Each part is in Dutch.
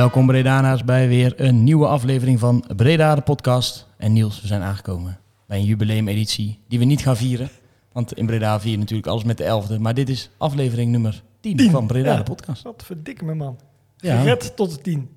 Welkom Bredana's bij weer een nieuwe aflevering van Breda de podcast. En Niels, we zijn aangekomen bij een jubileumeditie die we niet gaan vieren. Want in Breda vier je natuurlijk alles met de elfde. Maar dit is aflevering nummer 10, van Breda ja. de podcast. Wat verdikke me, man. Ja. Gered tot de tien.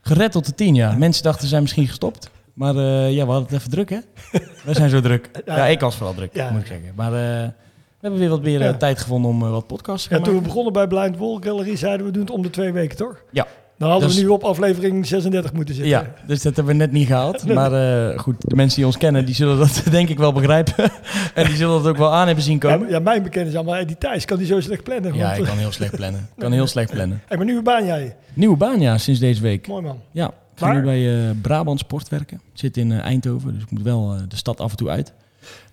Gered tot de 10, ja. Mensen dachten ze zijn misschien gestopt. Maar eh, ja, we hadden het even druk, hè? we zijn zo druk. Ja, Ja, ik was vooral druk, Ja. moet ik zeggen. Maar eh, we hebben weer wat meer eh, Ja. tijd gevonden om wat podcasts te Ja, gaan toen we begonnen bij Blind Wall Gallery zeiden we doen het om de twee weken, toch? Ja. Dan hadden Dus- we nu op aflevering 36 moeten zitten. Ja, dus dat hebben we net niet gehaald. Maar eh, goed, de mensen die ons kennen, die zullen dat denk ik wel begrijpen. en die zullen dat ook wel aan hebben zien komen. ja, mijn bekende is allemaal, hey, die Thijs kan die zo slecht plannen. Ja, ik kan heel slecht plannen. Ik kan heel slecht plannen. Hey, maar nieuwe baan jij. Nieuwe baan, ja, sinds deze week. Mooi man. Ja, ik ga nu bij eh, Brabant Sport werken. Ik zit in eh, Eindhoven, dus ik moet wel eh, de stad af en toe uit.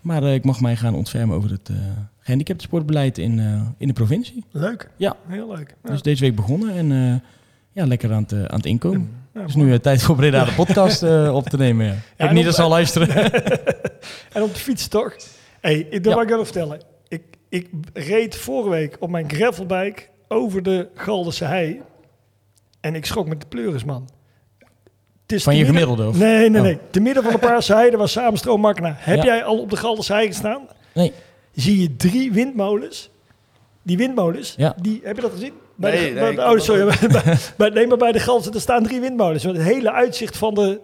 Maar eh, ik mag mij gaan ontfermen over het eh gehandicaptensportbeleid in, eh, in de provincie. Leuk. Ja. Heel leuk. Ja. Dus deze week begonnen en eh, ja, lekker aan het, eh, aan het inkomen. Ja, Het is nu eh, tijd voor Breda de podcast eh, op te nemen. Ja. ik niet ze al luisteren. En op de fiets toch? hey, ik, wil ik wel vertellen. Ik, ik reed vorige week op mijn gravelbike over de Galderse hei. En ik schrok met de pleuris, man. Het is Van je midden- gemiddelde? Of? Nee, nee, Oh. nee. Te midden van de Paarse Heide was samenstroom Makna. Heb jij al op de Galderse Hei gestaan? Nee. Zie je drie windmolens. Die windmolens, Ja. die, heb je dat gezien? Bij Nee, de, nee, bij oh, sorry. bij, bij, nee, maar bij de Galderse, er staan drie windmolens. Het hele uitzicht van de,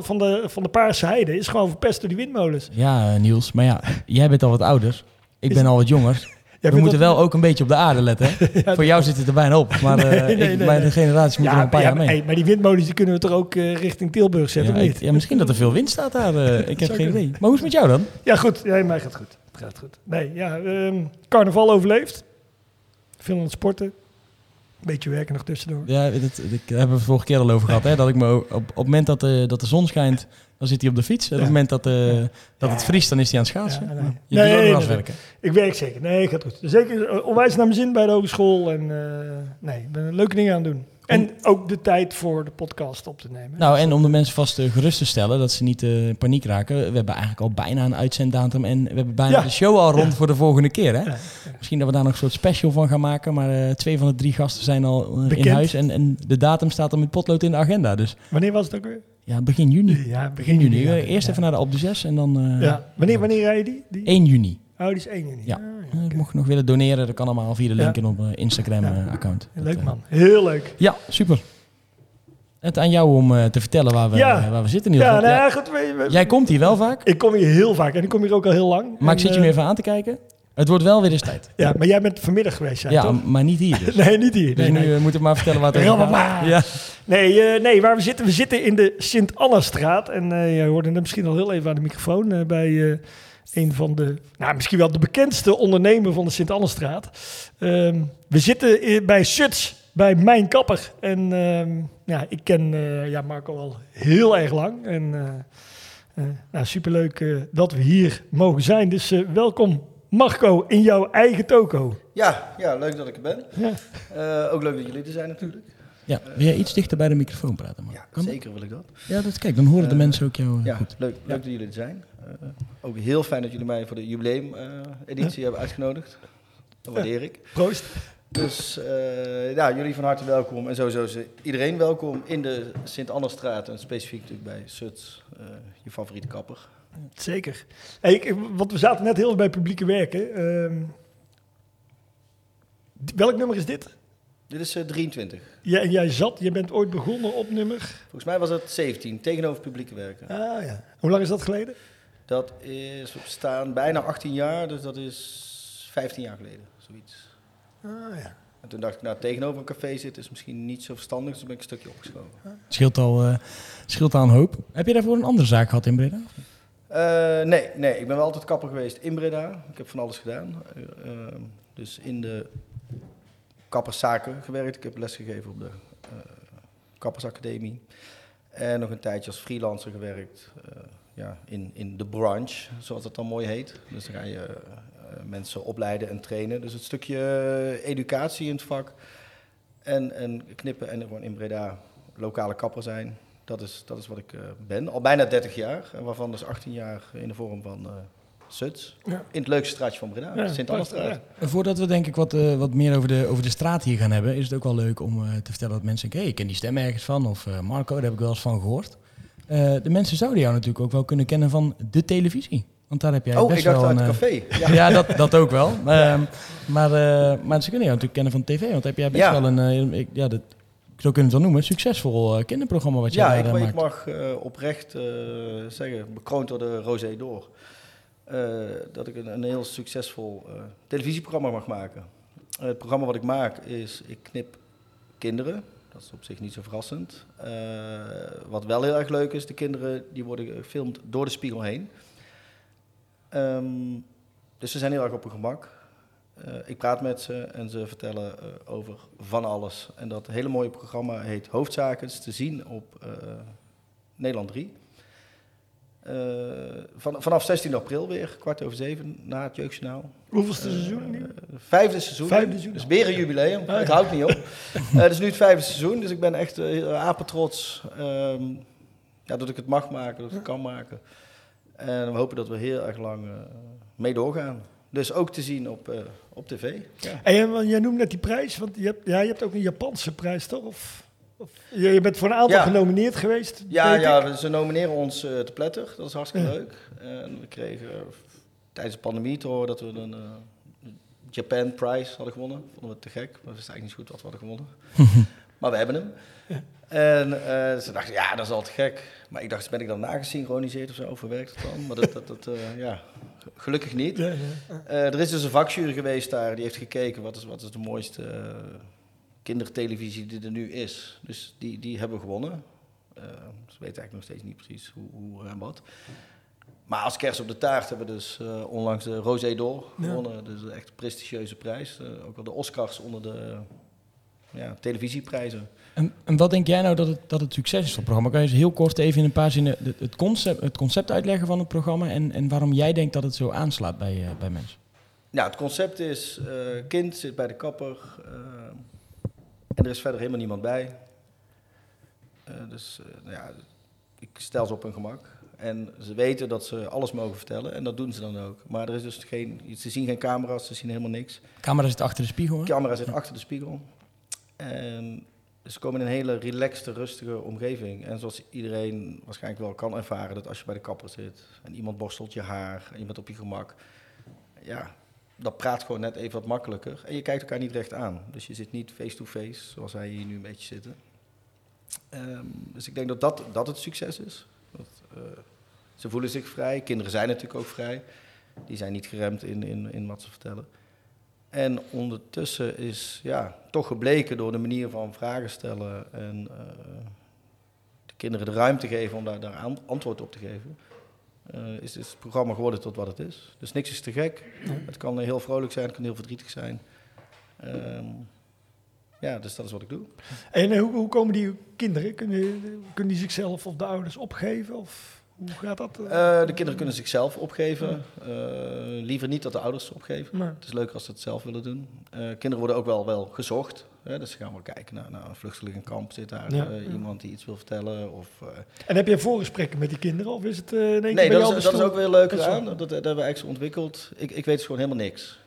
van de, van de Paarse Heide is gewoon verpest door die windmolens. Ja, Niels. Maar ja, jij bent al wat ouder. Ik Is- ben al wat jonger. We moeten dat- wel ook een beetje op de aarde letten. Hè? Voor jou zit het er bijna op. Maar eh, Nee, nee, ik, nee, mijn nee. generatie moet er een paar ja, jaar mee. maar, hey, maar die windmolens die kunnen we toch ook eh, richting Tilburg zetten, ik- niet? ja, misschien dat er veel wind staat daar. eh, ik heb geen idee. Maar hoe is het met jou dan? Ja, goed. Ja, mij gaat goed. Het gaat goed. Nee, ja, ehm, carnaval overleefd. Veel aan het sporten. Beetje werken nog tussendoor. Ja, dat, dat, ik heb het vorige keer al over gehad. Hè, dat ik me op, op het moment dat, de dat de zon schijnt, dan zit hij op de fiets. En op het moment dat, eh, dat het vriest, dan is hij aan het schaatsen. Nee. Je Nee, nee, werken. Ik werk zeker. Nee, gaat goed. Zeker eh, onwijs naar mijn zin bij de hogeschool. En eh, nee, ik ben leuke dingen aan het doen. En ook de tijd voor de podcast op te nemen. Nou, en om de mensen vast eh, gerust te stellen, dat ze niet eh, paniek raken. We hebben eigenlijk al bijna een uitzenddatum en we hebben bijna Ja. de show al rond voor de volgende keer. Hè? Ja, Misschien dat we daar nog een soort special van gaan maken. Maar eh, twee van de drie gasten zijn al in huis. En, en de datum staat dan met potlood in de agenda. Dus Wanneer was het ook weer? ja, begin juni. Ja, Begin juni. ja. Eerst even naar de Alpe d'Huez en dan Ja. Wanneer, wanneer rij je die? die? 1 juni. Oh, die is 1 juni. Ja. Ah, Eh. Mocht je nog willen doneren, dat kan allemaal via de link in op eh. Instagram-account. Leuk man. Heel leuk. Ja, super. Het aan jou om eh, te vertellen waar we, Ja. waar we zitten. Niels. Ja, nou jij- ja, goed. we- we- Jij komt hier wel vaak, Ik kom hier heel vaak en ik kom hier ook al heel lang. maar ik zit je eh, nu even aan te kijken. Het wordt wel weer eens tijd. Ja, maar jij bent vanmiddag geweest, jij, Ja, toch? maar niet hier dus. Nee, niet hier. Dus Nee, nu nee. eh, moet ik maar vertellen waar het over gaat. Ja. Nee, eh, nee, waar we zitten, we zitten in de Sint-Anna-straat. En eh je hoorde hem misschien al heel even aan de microfoon eh, bij eh, een van de, nou misschien wel de bekendste ondernemer van de Sint-Anna-straat. Ehm, we zitten bij Suts, bij Mijn Kapper. En ehm, ja, ik ken eh, ja, Marco al heel erg lang. En eh, eh, nou, superleuk eh, dat we hier mogen zijn. Dus eh, welkom Marco in jouw eigen toko. Ja, ja, leuk dat ik er ben. Ja. Eh, ook leuk dat jullie er zijn natuurlijk. ja, wil jij iets dichter bij de microfoon praten? Man? Ja, Kan dat? zeker wil ik dat. Ja, dat, kijk, dan horen de mensen ook jou Ja, goed. leuk, leuk dat jullie er zijn. Eh, ook heel fijn dat jullie mij voor de jubileum-editie hebben uitgenodigd. Dat waardeer ik. Proost. Dus eh, ja, jullie van harte welkom. En sowieso is iedereen welkom in de Sint-Annestraat. En specifiek natuurlijk bij Suts, eh, je favoriete kapper. Zeker. Hey, ik, want we zaten net heel bij publieke werken. Ehm, welk nummer is dit? Dit is eh, 23. Ja, en jij zat, je bent ooit begonnen op nummer. Volgens mij was het 17, tegenover publieke werken. Ah ja. Hoe lang is dat geleden? Dat is, we bestaan bijna 18 jaar, dus dat is 15 jaar geleden, zoiets. Ah ja. En toen dacht ik, nou, tegenover een café zitten is misschien niet zo verstandig, dus toen ben ik een stukje opgeschoven. Scheelt al, scheelt al een hoop. Heb je daarvoor een andere zaak gehad in Breda? Eh, nee, nee, ik ben wel altijd kapper geweest in Breda. Ik heb van alles gedaan. Eh, eh, dus in de kapperszaken gewerkt. Ik heb lesgegeven op de kappersacademie. En nog een tijdje als freelancer gewerkt. Ja, in, in de branche, zoals dat dan mooi heet. Dus dan ga je eh, mensen opleiden en trainen. Dus het stukje eh, educatie in het vak. En, en knippen en gewoon in Breda lokale kapper zijn. Dat is, dat is wat ik eh, ben. Al bijna 30 jaar. En waarvan dus 18 jaar in de vorm van eh Suts. Ja. In het leukste straatje van Breda, Ja, Sint-Annestraat. ja. En Voordat we denk ik wat, eh, wat meer over de, over de straat hier gaan hebben, is het ook wel leuk om eh, te vertellen dat mensen denken, hey, ik ken die stem ergens van, of eh, Marco, daar heb ik wel eens van gehoord. Eh, de mensen zouden jou natuurlijk ook wel kunnen kennen van de televisie. Want daar heb jij oh, best ik dacht wel uit een, het eh, café. Ja. Ja, dat, dat ook wel. Maar, ehm, maar, maar ze kunnen jou natuurlijk kennen van tv. Want heb jij best Ja. wel een, ik- ja, dat, zo kunnen we het wel noemen, succesvol kinderprogramma wat jij Ja, daar, ik, ik mag oprecht zeggen, bekroond door de Rosé Door, dat ik een, een heel succesvol televisieprogramma mag maken. Het programma wat ik maak is, ik knip kinderen. Dat is op zich niet zo verrassend. Eh, wat wel heel erg leuk is, de kinderen die worden gefilmd door de spiegel heen. Ehm, dus ze zijn heel erg op hun gemak. Eh, ik praat met ze en ze vertellen eh, over van alles. En dat hele mooie programma heet Hoofdzaken. Is te zien op Nederland 3. Eh, van, vanaf 16 april weer, kwart over zeven, na het Jeugdjournaal. Hoeveelste seizoen nu? Eh, vijfde seizoen. Vijfde seizoen. Dus weer een jubileum. Ah, ja. Het houdt niet op. Eh, Het is nu het vijfde seizoen, dus ik ben echt apetrots ehm, ja, dat ik het mag maken, dat ik het kan maken. En we hopen dat we heel erg lang eh, mee doorgaan. Dus ook te zien op, eh, op tv. Ja. En jij- jij noemde net die prijs, want je hebt, ja, je hebt ook een Japanse prijs, toch? Of je, je bent voor een aantal Ja. genomineerd geweest. Ja, ja ik. ze nomineren ons eh, te pletter. Dat is hartstikke Ja. leuk. En we kregen eh, tijdens de pandemie te horen dat we een eh, Japan Prize hadden gewonnen. Vonden we te gek. We wisten eigenlijk niet goed wat we hadden gewonnen. maar we hebben hem. En eh, ze dachten, ja, dat is al te gek. Maar ik dacht, ben ik dan nagesynchroniseerd of zo? Of hoe werkt het dan? Maar dat, dat, dat eh, ja, gelukkig niet. Ja, ja. Eh, er is dus een vakjury geweest daar, die heeft gekeken wat is, wat is de mooiste kindertelevisie die er nu is. Dus die, die hebben gewonnen. Eh, ze weten eigenlijk nog steeds niet precies hoe, hoe en wat. Maar als kerst op de taart hebben we dus eh, onlangs de Rosé d'Or gewonnen. Dus een echt prestigieuze prijs. Eh, ook wel de Oscars onder de ja, televisieprijzen. En, en wat denk jij nou dat het, dat het succes is van het programma? Kan je eens heel kort even in een paar zinnen het, concept, het concept uitleggen van het programma en, en waarom jij denkt dat het zo aanslaat bij, bij mensen? Nou, het concept is, kind zit bij de kapper en er is verder helemaal niemand bij. Eh, dus eh, nou ja, ik stel ze op hun gemak. En ze weten dat ze alles mogen vertellen en dat doen ze dan ook. Maar er is dus geen, ze zien geen camera's, ze zien helemaal niks. De camera zit achter de spiegel. De hè? camera zit achter de spiegel. En ze komen in een hele relaxte, rustige omgeving. En zoals iedereen waarschijnlijk wel kan ervaren, dat als je bij de kapper zit en iemand borstelt je haar en je bent op je gemak, ja, dat praat gewoon net even wat makkelijker. En je kijkt elkaar niet recht aan. Dus je zit niet face-to-face, zoals wij hier nu een beetje zitten. Ehm, dus ik denk dat dat, dat het succes is. Dat, eh, ze voelen zich vrij. Kinderen zijn natuurlijk ook vrij. Die zijn niet geremd in, in, in wat ze vertellen. En ondertussen is ja, toch gebleken door de manier van vragen stellen en eh, de kinderen de ruimte geven om daar, daar antwoord op te geven, eh, is, is het programma geworden tot wat het is. Dus niks is te gek. Het kan heel vrolijk zijn, het kan heel verdrietig zijn. Ehm, ja, dus dat is wat ik doe. En eh, hoe, hoe komen die kinderen? Kunnen, kunnen die zichzelf of de ouders opgeven? Of hoe gaat dat? eh? De kinderen kunnen zichzelf opgeven. Liever niet dat de ouders opgeven. Het is leuker als ze het zelf willen doen. Kinderen worden ook wel, wel gezocht. Hè? Dus ze gaan wel kijken naar, naar een vluchtelingenkamp. Zit daar Ja, eh, iemand die iets wil vertellen? Of, eh, En heb je voorgesprekken met die kinderen? Of is het eh in één keer nee, dat is, dat is ook weer leuk Dat is aan. wel- Dat, dat hebben we eigenlijk zo ontwikkeld. Ik, ik weet dus gewoon helemaal niks.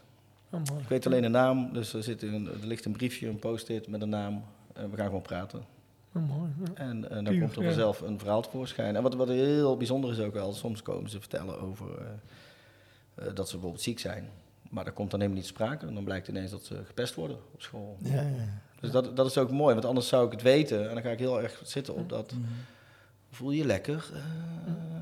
Oh. Ik weet alleen de naam. Dus er, zit een, er ligt een briefje, een post-it met een naam. En we gaan gewoon praten. Oh, mooi, ja. En, en dan Puur, komt er ja. vanzelf een verhaal tevoorschijn. En wat, wat heel bijzonder is ook wel, soms komen ze vertellen over dat ze bijvoorbeeld ziek zijn. Maar daar komt dan helemaal niet sprake. En dan blijkt ineens dat ze gepest worden op school. Ja, ja. Dus dat, dat is ook mooi, want anders zou ik het weten en dan ga ik heel erg zitten op dat. Mhm. Voel je je lekker? Eh,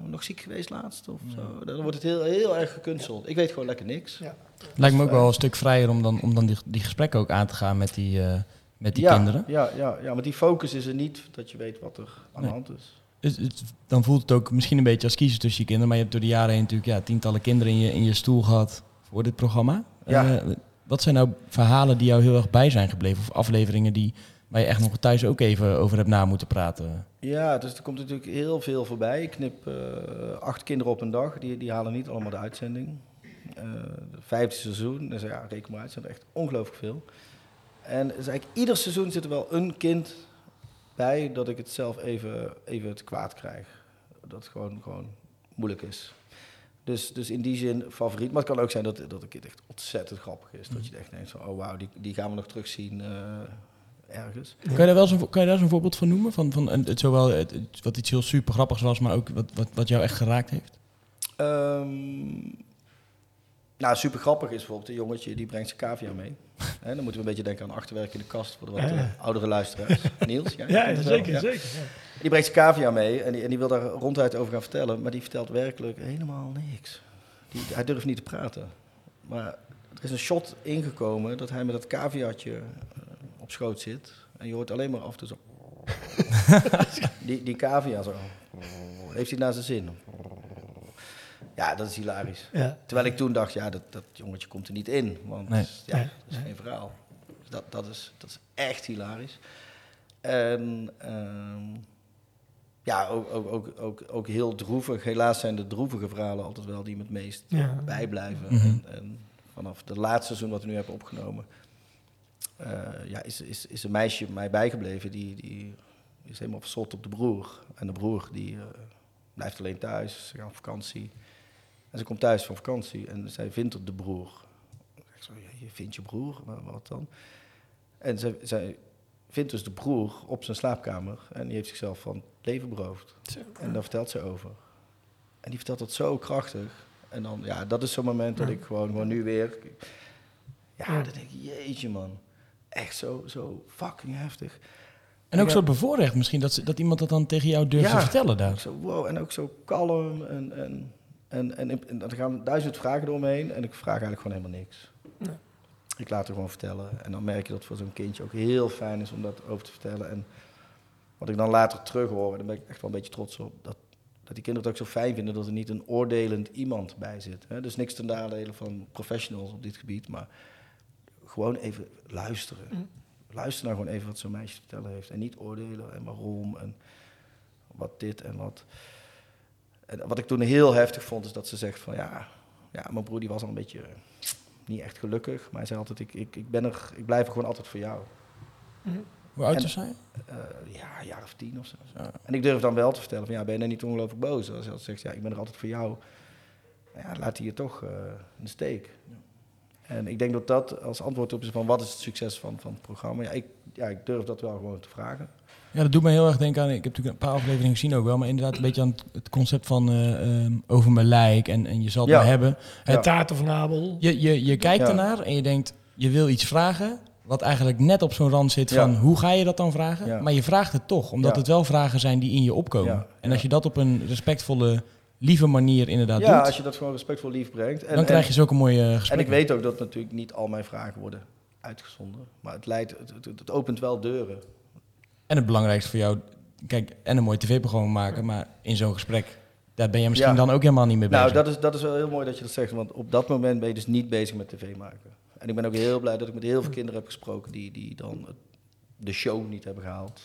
nog ziek geweest laatst of zo? Dan wordt het heel, heel erg gekunsteld. Ik weet gewoon lekker niks. Ja. Lijkt me ook wel een stuk vrijer om dan, om dan die, die gesprekken ook aan te gaan met die, eh, met die ja, kinderen. Ja, ja, ja, maar die focus is er niet dat je weet wat er aan Nee. de hand is. Het- het- dan voelt het ook misschien een beetje als kiezen tussen je kinderen. Maar je hebt door de jaren heen natuurlijk ja, tientallen kinderen in je, in je stoel gehad voor dit programma. Ja. Eh, wat zijn nou verhalen die jou heel erg bij zijn gebleven? Of afleveringen die, waar je echt nog thuis ook even over hebt na moeten praten? Ja, dus er komt natuurlijk heel veel voorbij. Ik knip eh, acht kinderen op een dag. Die, die halen niet allemaal de uitzending. Eh het vijfde seizoen, dus ja, reken maar uit, zijn er echt ongelooflijk veel. En dus eigenlijk ieder seizoen zit er wel een kind bij dat ik het zelf even, even te kwaad krijg. Dat het gewoon, gewoon moeilijk is. Dus, dus in die zin favoriet. Maar het kan ook zijn dat, dat een kind echt ontzettend grappig is. Dat je echt denkt van, oh wauw, die, die gaan we nog terugzien eh, ergens. Kan je daar wel zo'n, kan je daar zo'n voorbeeld van noemen? Van, van het, zowel het, het- wat iets heel super grappigs was, maar ook wat, wat, wat jou echt geraakt heeft? Ehm, nou, super grappig is bijvoorbeeld een jongetje die brengt zijn cavia mee. Hè, dan moeten we een beetje denken aan achterwerk in de kast voor de wat Ja. eh, oudere luisteraars. Niels, ja, Ja, zeker, ja. zeker. Die brengt zijn cavia mee en die, en die wil daar ronduit over gaan vertellen, maar die vertelt werkelijk helemaal niks. Die, hij durft niet te praten. Maar er is een shot ingekomen dat hij met dat caviatje eh, op schoot zit en je hoort alleen maar af en toe zo... die, die cavia zo... Heeft hij naar zijn zin? Ja, dat is hilarisch. Ja. Terwijl ik toen dacht, ja, dat, dat jongetje komt er niet in. Want Nee. ja, dat is geen verhaal. Dus dat, dat, is, dat is echt hilarisch. En ehm, ja, ook, ook, ook, ook, ook heel droevig. Helaas zijn de droevige verhalen altijd wel die me het meest Ja. bijblijven. Mhm. en, en vanaf de laatste seizoen wat we nu hebben opgenomen... eh, ja, is, is, is een meisje mij bijgebleven die, die is helemaal versot op de broer. En de broer die eh, blijft alleen thuis, ze gaan op vakantie. En ze komt thuis van vakantie en zij vindt de broer. Ik zo, je vindt je broer? Wat, wat dan? En zij, zij vindt dus de broer op zijn slaapkamer en die heeft zichzelf van het leven beroofd. En daar vertelt ze over. En die vertelt dat zo krachtig. En dan, ja, dat is zo'n moment dat ik gewoon, gewoon nu weer... Ja, dan denk ik, jeetje man. Echt zo, zo fucking heftig. En ook Ja. zo bevoorrecht misschien, dat, ze- dat iemand dat dan tegen jou durft Ja. te vertellen daar. zo, wow, en ook zo kalm. En, en, en, en, en dan gaan duizend vragen door me heen en ik vraag eigenlijk gewoon helemaal niks. Nee. Ik laat het gewoon vertellen. En dan merk je dat het voor zo'n kindje ook heel fijn is om dat over te vertellen. En wat ik dan later terug hoor, en daar ben ik echt wel een beetje trots op, dat, dat die kinderen het ook zo fijn vinden dat er niet een oordelend iemand bij zit. Hè? Dus niks ten nadele van professionals op dit gebied, maar gewoon even luisteren. Mm. Luister nou gewoon even wat zo'n meisje te vertellen heeft. En niet oordelen en waarom en wat dit en wat. Wat ik toen heel heftig vond, is dat ze zegt van ja, ja mijn broer die was al een beetje eh, niet echt gelukkig. Maar hij zei altijd, ik, ik, ik, ben er, ik blijf er gewoon altijd voor jou. Hoe oud is hij? Eh, ja, een jaar of tien of zo. Ja. En ik durf dan wel te vertellen van ja, ben je nou niet ongelooflijk boos? Als hij altijd zegt, ja, ik ben er altijd voor jou. Ja, laat hij je toch eh, in de steek. En ik denk dat dat als antwoord op is van wat is het succes van, van het programma. Ja ik, ja, ik durf dat wel gewoon te vragen. Ja, dat doet me heel erg denken aan. Ik heb natuurlijk een paar afleveringen gezien ook wel, maar inderdaad een beetje aan het, het concept van eh, ehm, over mijn lijk en, en je zal het Ja. maar hebben. En Ja. taart of nabel. Je, je, je kijkt Ja. ernaar en je denkt, je wil iets vragen, wat eigenlijk net op zo'n rand zit Ja. van hoe ga je dat dan vragen? Ja. Maar je vraagt het toch, omdat Ja. het wel vragen zijn die in je opkomen. Ja. En Ja. als je dat op een respectvolle, lieve manier inderdaad ja, doet, als je dat gewoon respectvol lief brengt. En, dan krijg en- je zulke mooie En gesprekken. ik weet ook dat natuurlijk niet al mijn vragen worden uitgezonden. Maar het, leidt, het, het, het opent wel deuren. En het belangrijkste voor jou, kijk, en een mooi tv-programma maken, maar in zo'n gesprek, daar ben je misschien Ja. dan ook helemaal niet mee bezig. Nou, dat is, dat is wel heel mooi dat je dat zegt. Want op dat moment ben je dus niet bezig met tv maken. En ik ben ook heel blij dat ik met heel veel kinderen heb gesproken die, die dan de show niet hebben gehaald.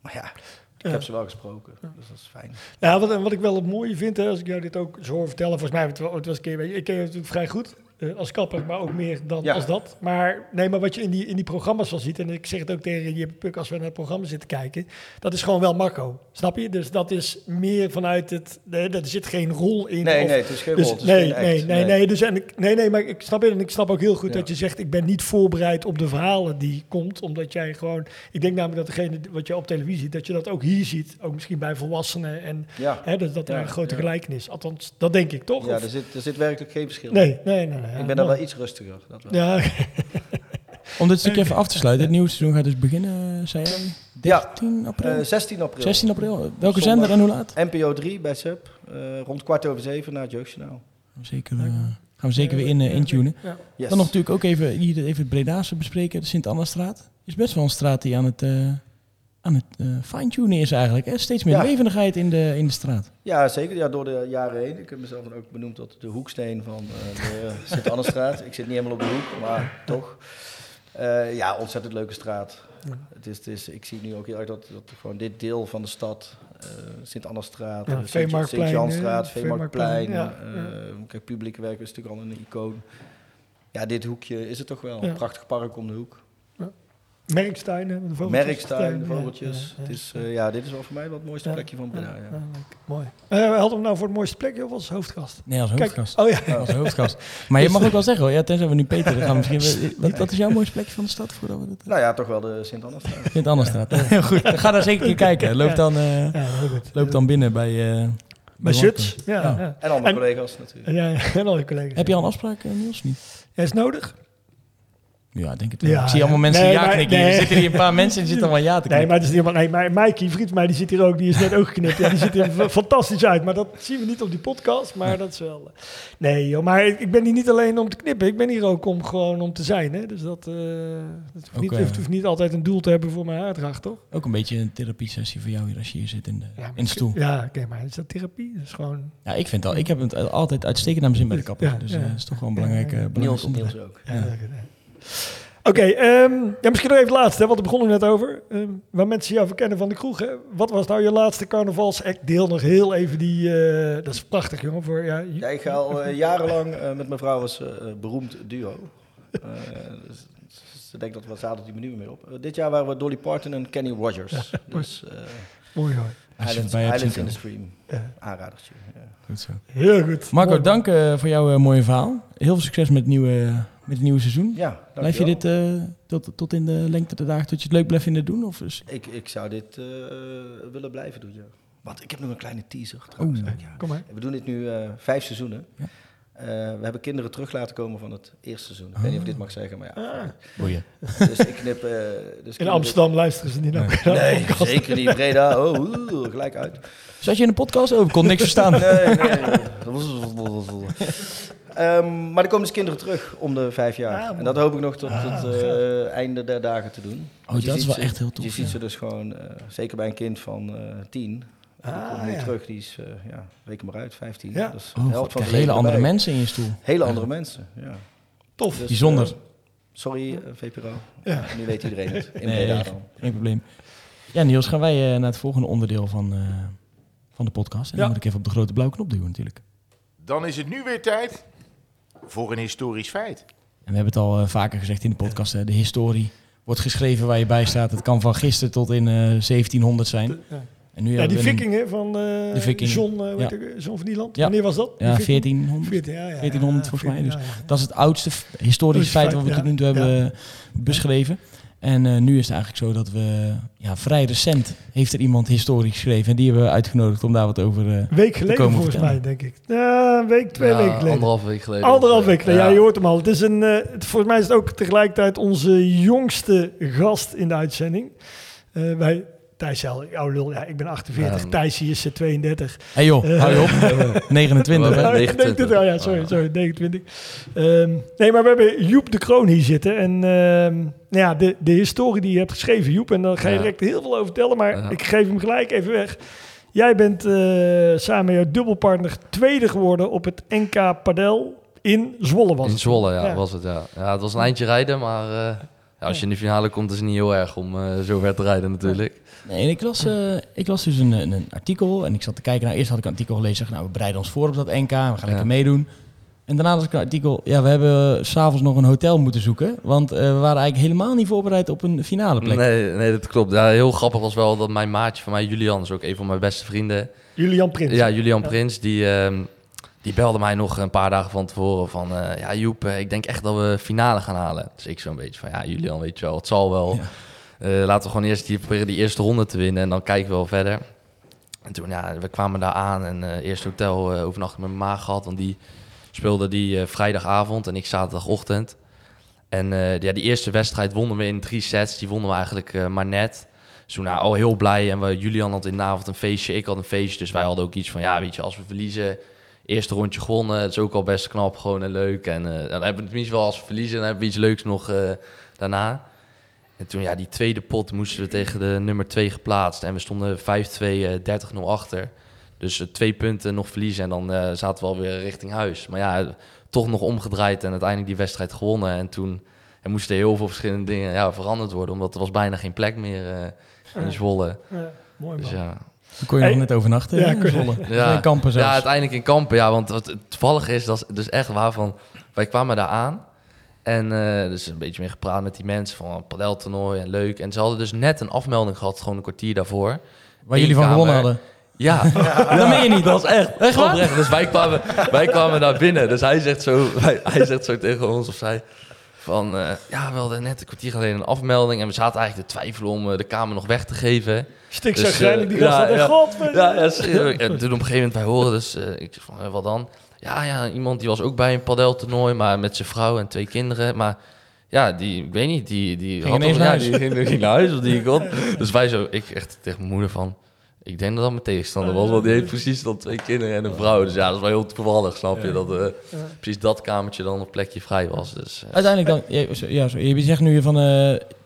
Maar ja, ik Ja. heb ze wel gesproken. Dus dat is fijn. Ja, wat, wat ik wel het mooie vind, hè, als ik jou dit ook zo hoor vertellen, volgens mij, het wa- het was een keer, ik ken je natuurlijk vrij goed eh, als kapper, maar ook meer dan Ja. als dat. Maar nee, maar wat je in die, in die programma's wel ziet, en ik zeg het ook tegen je Puk als we naar het programma zitten kijken, dat is gewoon wel Marco, snap je? Dus dat is meer vanuit het, nee, er zit geen rol in. Nee, of- nee, het is geen dus rol. Is nee, geen act. nee, nee, nee, dus en ik, nee, nee, maar ik snap en ik snap ook heel goed Ja. dat je zegt, ik ben niet voorbereid op de verhalen die komt, omdat jij gewoon, ik denk namelijk dat degene wat je op televisie ziet, dat je dat ook hier ziet, ook misschien bij volwassenen en Ja, Hè, dus dat er Ja, een grote gelijkenis. Althans, dat denk ik toch? ja Of- er, zit, er zit werkelijk geen verschil. nee, nee, nee. nee, ja, ik ben daar nou, wel iets rustiger. Dat wel. Ja, Om dit stukje even af te sluiten. Het nieuwe seizoen gaat dus beginnen, eh, zei jij? Ja, 10 april? eh, 16 april. 16 april. Welke Zondag. zender en hoe laat? NPO 3 bij SUB. eh, rond kwart over zeven naar het Jeugdjournaal. Zeker, eh, gaan we zeker weer in, eh, intunen. Ja. Yes. Dan nog natuurlijk ook even, hier even het Bredaanse bespreken. De Sint-Anna-straat. Is best wel een straat die aan het, eh, aan het eh, fine-tunen is eigenlijk. Hè? Steeds meer Ja. levendigheid in de, in de straat. Ja, zeker. Ja, door de jaren heen. Ik heb mezelf dan ook benoemd tot de hoeksteen van eh, de Sint-Annestraat. ik zit niet helemaal op de hoek, maar toch. Eh, ja, ontzettend leuke straat. Het is, het is, ik zie nu ook heel erg dat, dat gewoon dit deel van de stad, eh Sint-Annestraat, Ja, eh, Sint-Janstraat, eh, Veemarktplein. Eh, Kijk, publieke werk is natuurlijk al een icoon. Ja, dit hoekje is het toch wel. Ja. Prachtig park om de hoek. Merkstein, hè, de vogeltjes. Merkstuin, de Ja, vogeltjes. ja, ja. Het is, eh, ja, dit is wel voor mij wel het mooiste Ja. plekje van Breda. Ja, Ja. ja, leuk. Mooi. Eh, we hadden hem nou voor het mooiste plekje of als hoofdgast? Nee, als Kijk, hoofdgast. oh ja. Als hoofdgast. Maar je mag ook wel zeggen hoor. Ja, tenzij we nu Peter dan gaan we misschien... Wat, wat is jouw mooiste plekje van de stad? Voordat we dat... Nou ja, toch wel de Sint-Annestraat. Sint-Anna-straat. Heel goed. Ga daar zeker een keer kijken. Loop dan, eh, goed. loop dan binnen bij... eh Bij Suts. Ja, Ja. ja. En andere collega's natuurlijk. Ja, en alle collega's. Heb je al een afspraak, Niels? Niet? Ja, is nodig? Ja, ik denk het wel. Ja, ik zie allemaal mensen Nee, ja maar- knikken. hier. nee. Er zitten hier een paar mensen en die zitten allemaal ja te Nee, knikken. maar het is niet helemaal... Nee, maar Mikey, vriend van mij, die zit hier ook. Die is net ook geknipt. Ja, die ziet er fantastisch uit. Maar dat zien we niet op die podcast. Maar dat is wel... eh, Nee, joh. Maar ik ben hier niet alleen om te knippen. Ik ben hier ook om gewoon om te zijn. Hè. Dus dat... eh het hoeft, niet, eh, hoeft niet altijd een doel te hebben voor mijn haardracht, toch? Ook een beetje een therapiesessie voor jou hier als je hier zit in de, Ja, in de stoel. Ja, oké. maar is dat therapie? Dat is gewoon... Ja, ik vind al. Ik heb het altijd uitstekend naar mijn zin bij de kapper. Ja, dus ja. eh, dat is toch wel een belangrijk, eh, belangrijk Niels. Niels ook. Ja, Ja. Oké, ehm, ja, misschien nog even het laatste, hè, want daar begonnen we net over. Ehm, waar mensen jou verkennen van de kroeg. Hè. Wat was nou je laatste carnavalsact? Deel nog heel even die... eh, dat is prachtig, jongen. Voor, ja, Ja, ik ga al eh, jarenlang eh, met mijn vrouw als beroemd duo. Eh, dus- ze denkt dat we zaten die menu meer op. Dit jaar waren we Dolly Parton en Kenny Rogers. dus eh Mooi hoor. Islands, in the Stream. Ja. Aanradertje. Ja. Goed zo. Heel goed. Marco, Mooi. dank eh, voor jouw mooie verhaal. Heel veel succes met het nieuwe, met het nieuwe seizoen. Ja, Blijf je dit eh, tot, tot in de lengte der dagen, tot je het leuk blijft vinden doen? Of is... Ik, ik zou dit eh, willen blijven doen, ja. Want ik heb nog een kleine teaser trouwens. Oeh. ook, ja. Kom maar. We doen dit nu eh, vijf seizoenen. Ja. Eh, we hebben kinderen terug laten komen van het eerste seizoen. Ik weet niet of ik dit mag zeggen, maar ja. Ah, Boeien. Dus ik knip... eh, dus in Amsterdam luisteren ze niet naar. Nee, zeker niet. Breda, oh, oeh, gelijk uit. Zat je in de podcast? Oh, ik kon niks verstaan. Nee, nee. Ehm, maar er komen dus kinderen terug om de vijf jaar. Ah, en dat hoop ik nog tot Ah, het eh, einde der dagen te doen. Je dat is ziet wel ze- echt heel tof, Je ziet ze dus gewoon, eh, zeker bij een kind van eh tien. Ah, komt nu ja. terug, die is, eh ja, reken maar uit, 15. Ja. Dat is de Oh, helft van hele andere erbij. mensen in je stoel. Hele andere mensen, ja. Tof. Dus, Bijzonder. eh, sorry, eh, VPRO. Ja. Nu weet iedereen het. In Nee. Geen probleem. Ja, Niels, gaan wij eh, naar het volgende onderdeel van, eh, van de podcast. En Ja. dan moet ik even op de grote blauwe knop duwen natuurlijk. Dan is het nu weer tijd voor een historisch feit. En we hebben het al vaker gezegd in de podcast. Hè, de historie wordt geschreven waar je bij staat. Het kan van gisteren tot in eh 1700 zijn. Ja. En nu Ja, die vikingen van eh De vikingen. John, eh, hoe Ja. heet ik, John van Nieland. Ja. Wanneer was dat? Ja, vikingen? 1400. 14, ja, ja, 1400 ja, volgens mij, 14, ja, ja. Dat is het oudste historische Feit, wat we tot nu toe hebben eh, beschreven. En eh, nu is het eigenlijk zo dat we, ja, vrij recent heeft er iemand historisch geschreven. En die hebben we uitgenodigd om daar wat over... eh, Een week geleden komen volgens vertellen. mij, denk ik. Ja, een week, twee Ja, weken geleden. Anderhalf week geleden. Anderhalf week geleden, ja. je hoort hem al. Het is een, eh, het, volgens mij is het ook tegelijkertijd onze jongste gast in de uitzending. Eh wij, Thijs, oude lul, ja, ik ben 48, Ja. Thijs hier is eh, 32. hey joh, Eh. hou je op. 29 hè? Ja, Ja, 29. oh ja, sorry, sorry, 29. Ehm, nee, maar we hebben Joep de Kroon hier zitten. En ehm, nou ja, de, de historie die je hebt geschreven, Joep, en daar ga je Ja. direct heel veel over vertellen. Maar Ja. ik geef hem gelijk even weg. Jij bent eh, samen met jouw dubbelpartner tweede geworden op het NK Padel in Zwolle was In het. Zwolle, ja, Ja. was het, ja. Ja, het was een eindje rijden, maar eh, als je in de finale komt, is het niet heel erg om eh, zo ver te rijden natuurlijk. Nee, en ik las, eh, ik las dus een, een, een artikel en ik zat te kijken. Nou, eerst had ik een artikel gelezen. zeg, Nou, we bereiden ons voor op dat NK. We gaan Ja. lekker meedoen. En daarna las ik een artikel. Ja, we hebben s'avonds nog een hotel moeten zoeken. Want eh, we waren eigenlijk helemaal niet voorbereid op een finale plek. Nee, nee, dat klopt. Ja, heel grappig was wel dat mijn maatje van mij, Julian, is ook een van mijn beste vrienden. Julian Prins. Ja, Julian Ja. Prins, die, ehm, die belde mij nog een paar dagen van tevoren van... eh, ja, Joep, eh, ik denk echt dat we finale gaan halen. Dus ik zo'n beetje van, ja, Julian, weet je wel, het zal wel. Ja. Eh, laten we gewoon eerst die, proberen die eerste ronde te winnen en dan kijken we wel verder. En toen, ja, we kwamen daar aan en eh eerst hotel overnachten met mijn ma gehad. Want die speelde die vrijdagavond en ik zaterdagochtend. En ja, die eerste wedstrijd wonnen we in drie sets. Die wonnen we eigenlijk maar net. Dus toen nou, al heel blij. En we, Julian had in de avond een feestje, ik had een feestje. Dus wij hadden ook iets van, ja, weet je, als we verliezen... Eerste rondje gewonnen, dat is ook al best knap, gewoon en leuk. En eh, dan hebben we tenminste wel als we verliezen, dan hebben we iets leuks nog eh, daarna. En toen, ja, die tweede pot moesten we tegen de nummer 2 geplaatst. En we stonden 5-2, eh, 30-0 achter. Dus eh, twee punten nog verliezen en dan eh, zaten we alweer richting huis. Maar ja, toch nog omgedraaid en uiteindelijk die wedstrijd gewonnen. En toen er moesten heel veel verschillende dingen ja, veranderd worden. Omdat er was bijna geen plek meer eh, in Zwolle. Ja, mooi man. Dus ja, Dan kon je Hey. nog net overnachten. Ja, je- Zwolle. Ja. In kampen zelfs. Ja, uiteindelijk in kampen. Ja, want wat het toevallig is, dat is dus echt waarvan... Wij kwamen daar aan en eh, dus een beetje mee gepraat met die mensen van een padeltoernooi en leuk. En ze hadden dus net een afmelding gehad, gewoon een kwartier daarvoor. Waar jullie van gewonnen hadden. Ja, dat meen je niet. Dat was echt, echt oprecht. Dus wij kwamen, wij kwamen daar binnen. Dus hij zegt zo, hij, hij zegt zo tegen ons of zij van, eh, ja, we hadden net een kwartier geleden een afmelding en we zaten eigenlijk te twijfelen om eh, de kamer nog weg te geven. Stik Dus, waarschijnlijk die eh, gast ja, had. ja. God, Ja, ja toen op een gegeven moment wij horen dus, eh, ik zeg van, eh, wat dan? Ja, ja, iemand die was ook bij een padeltoernooi, maar met zijn vrouw en twee kinderen. Maar ja, die, ik weet niet, die, die Ging had naar ja, huis. die ging, ging naar huis of die kon. Dus wij zo, ik echt tegen mijn moeder van, ik denk dat dat mijn tegenstander was, want die heeft precies dan twee kinderen en een vrouw. Dus ja, dat is wel heel toevallig, snap je, dat eh, precies dat kamertje dan een plekje vrij was. Dus, eh, Uiteindelijk dan, ja, zo- ja, zo- je zegt nu van, eh,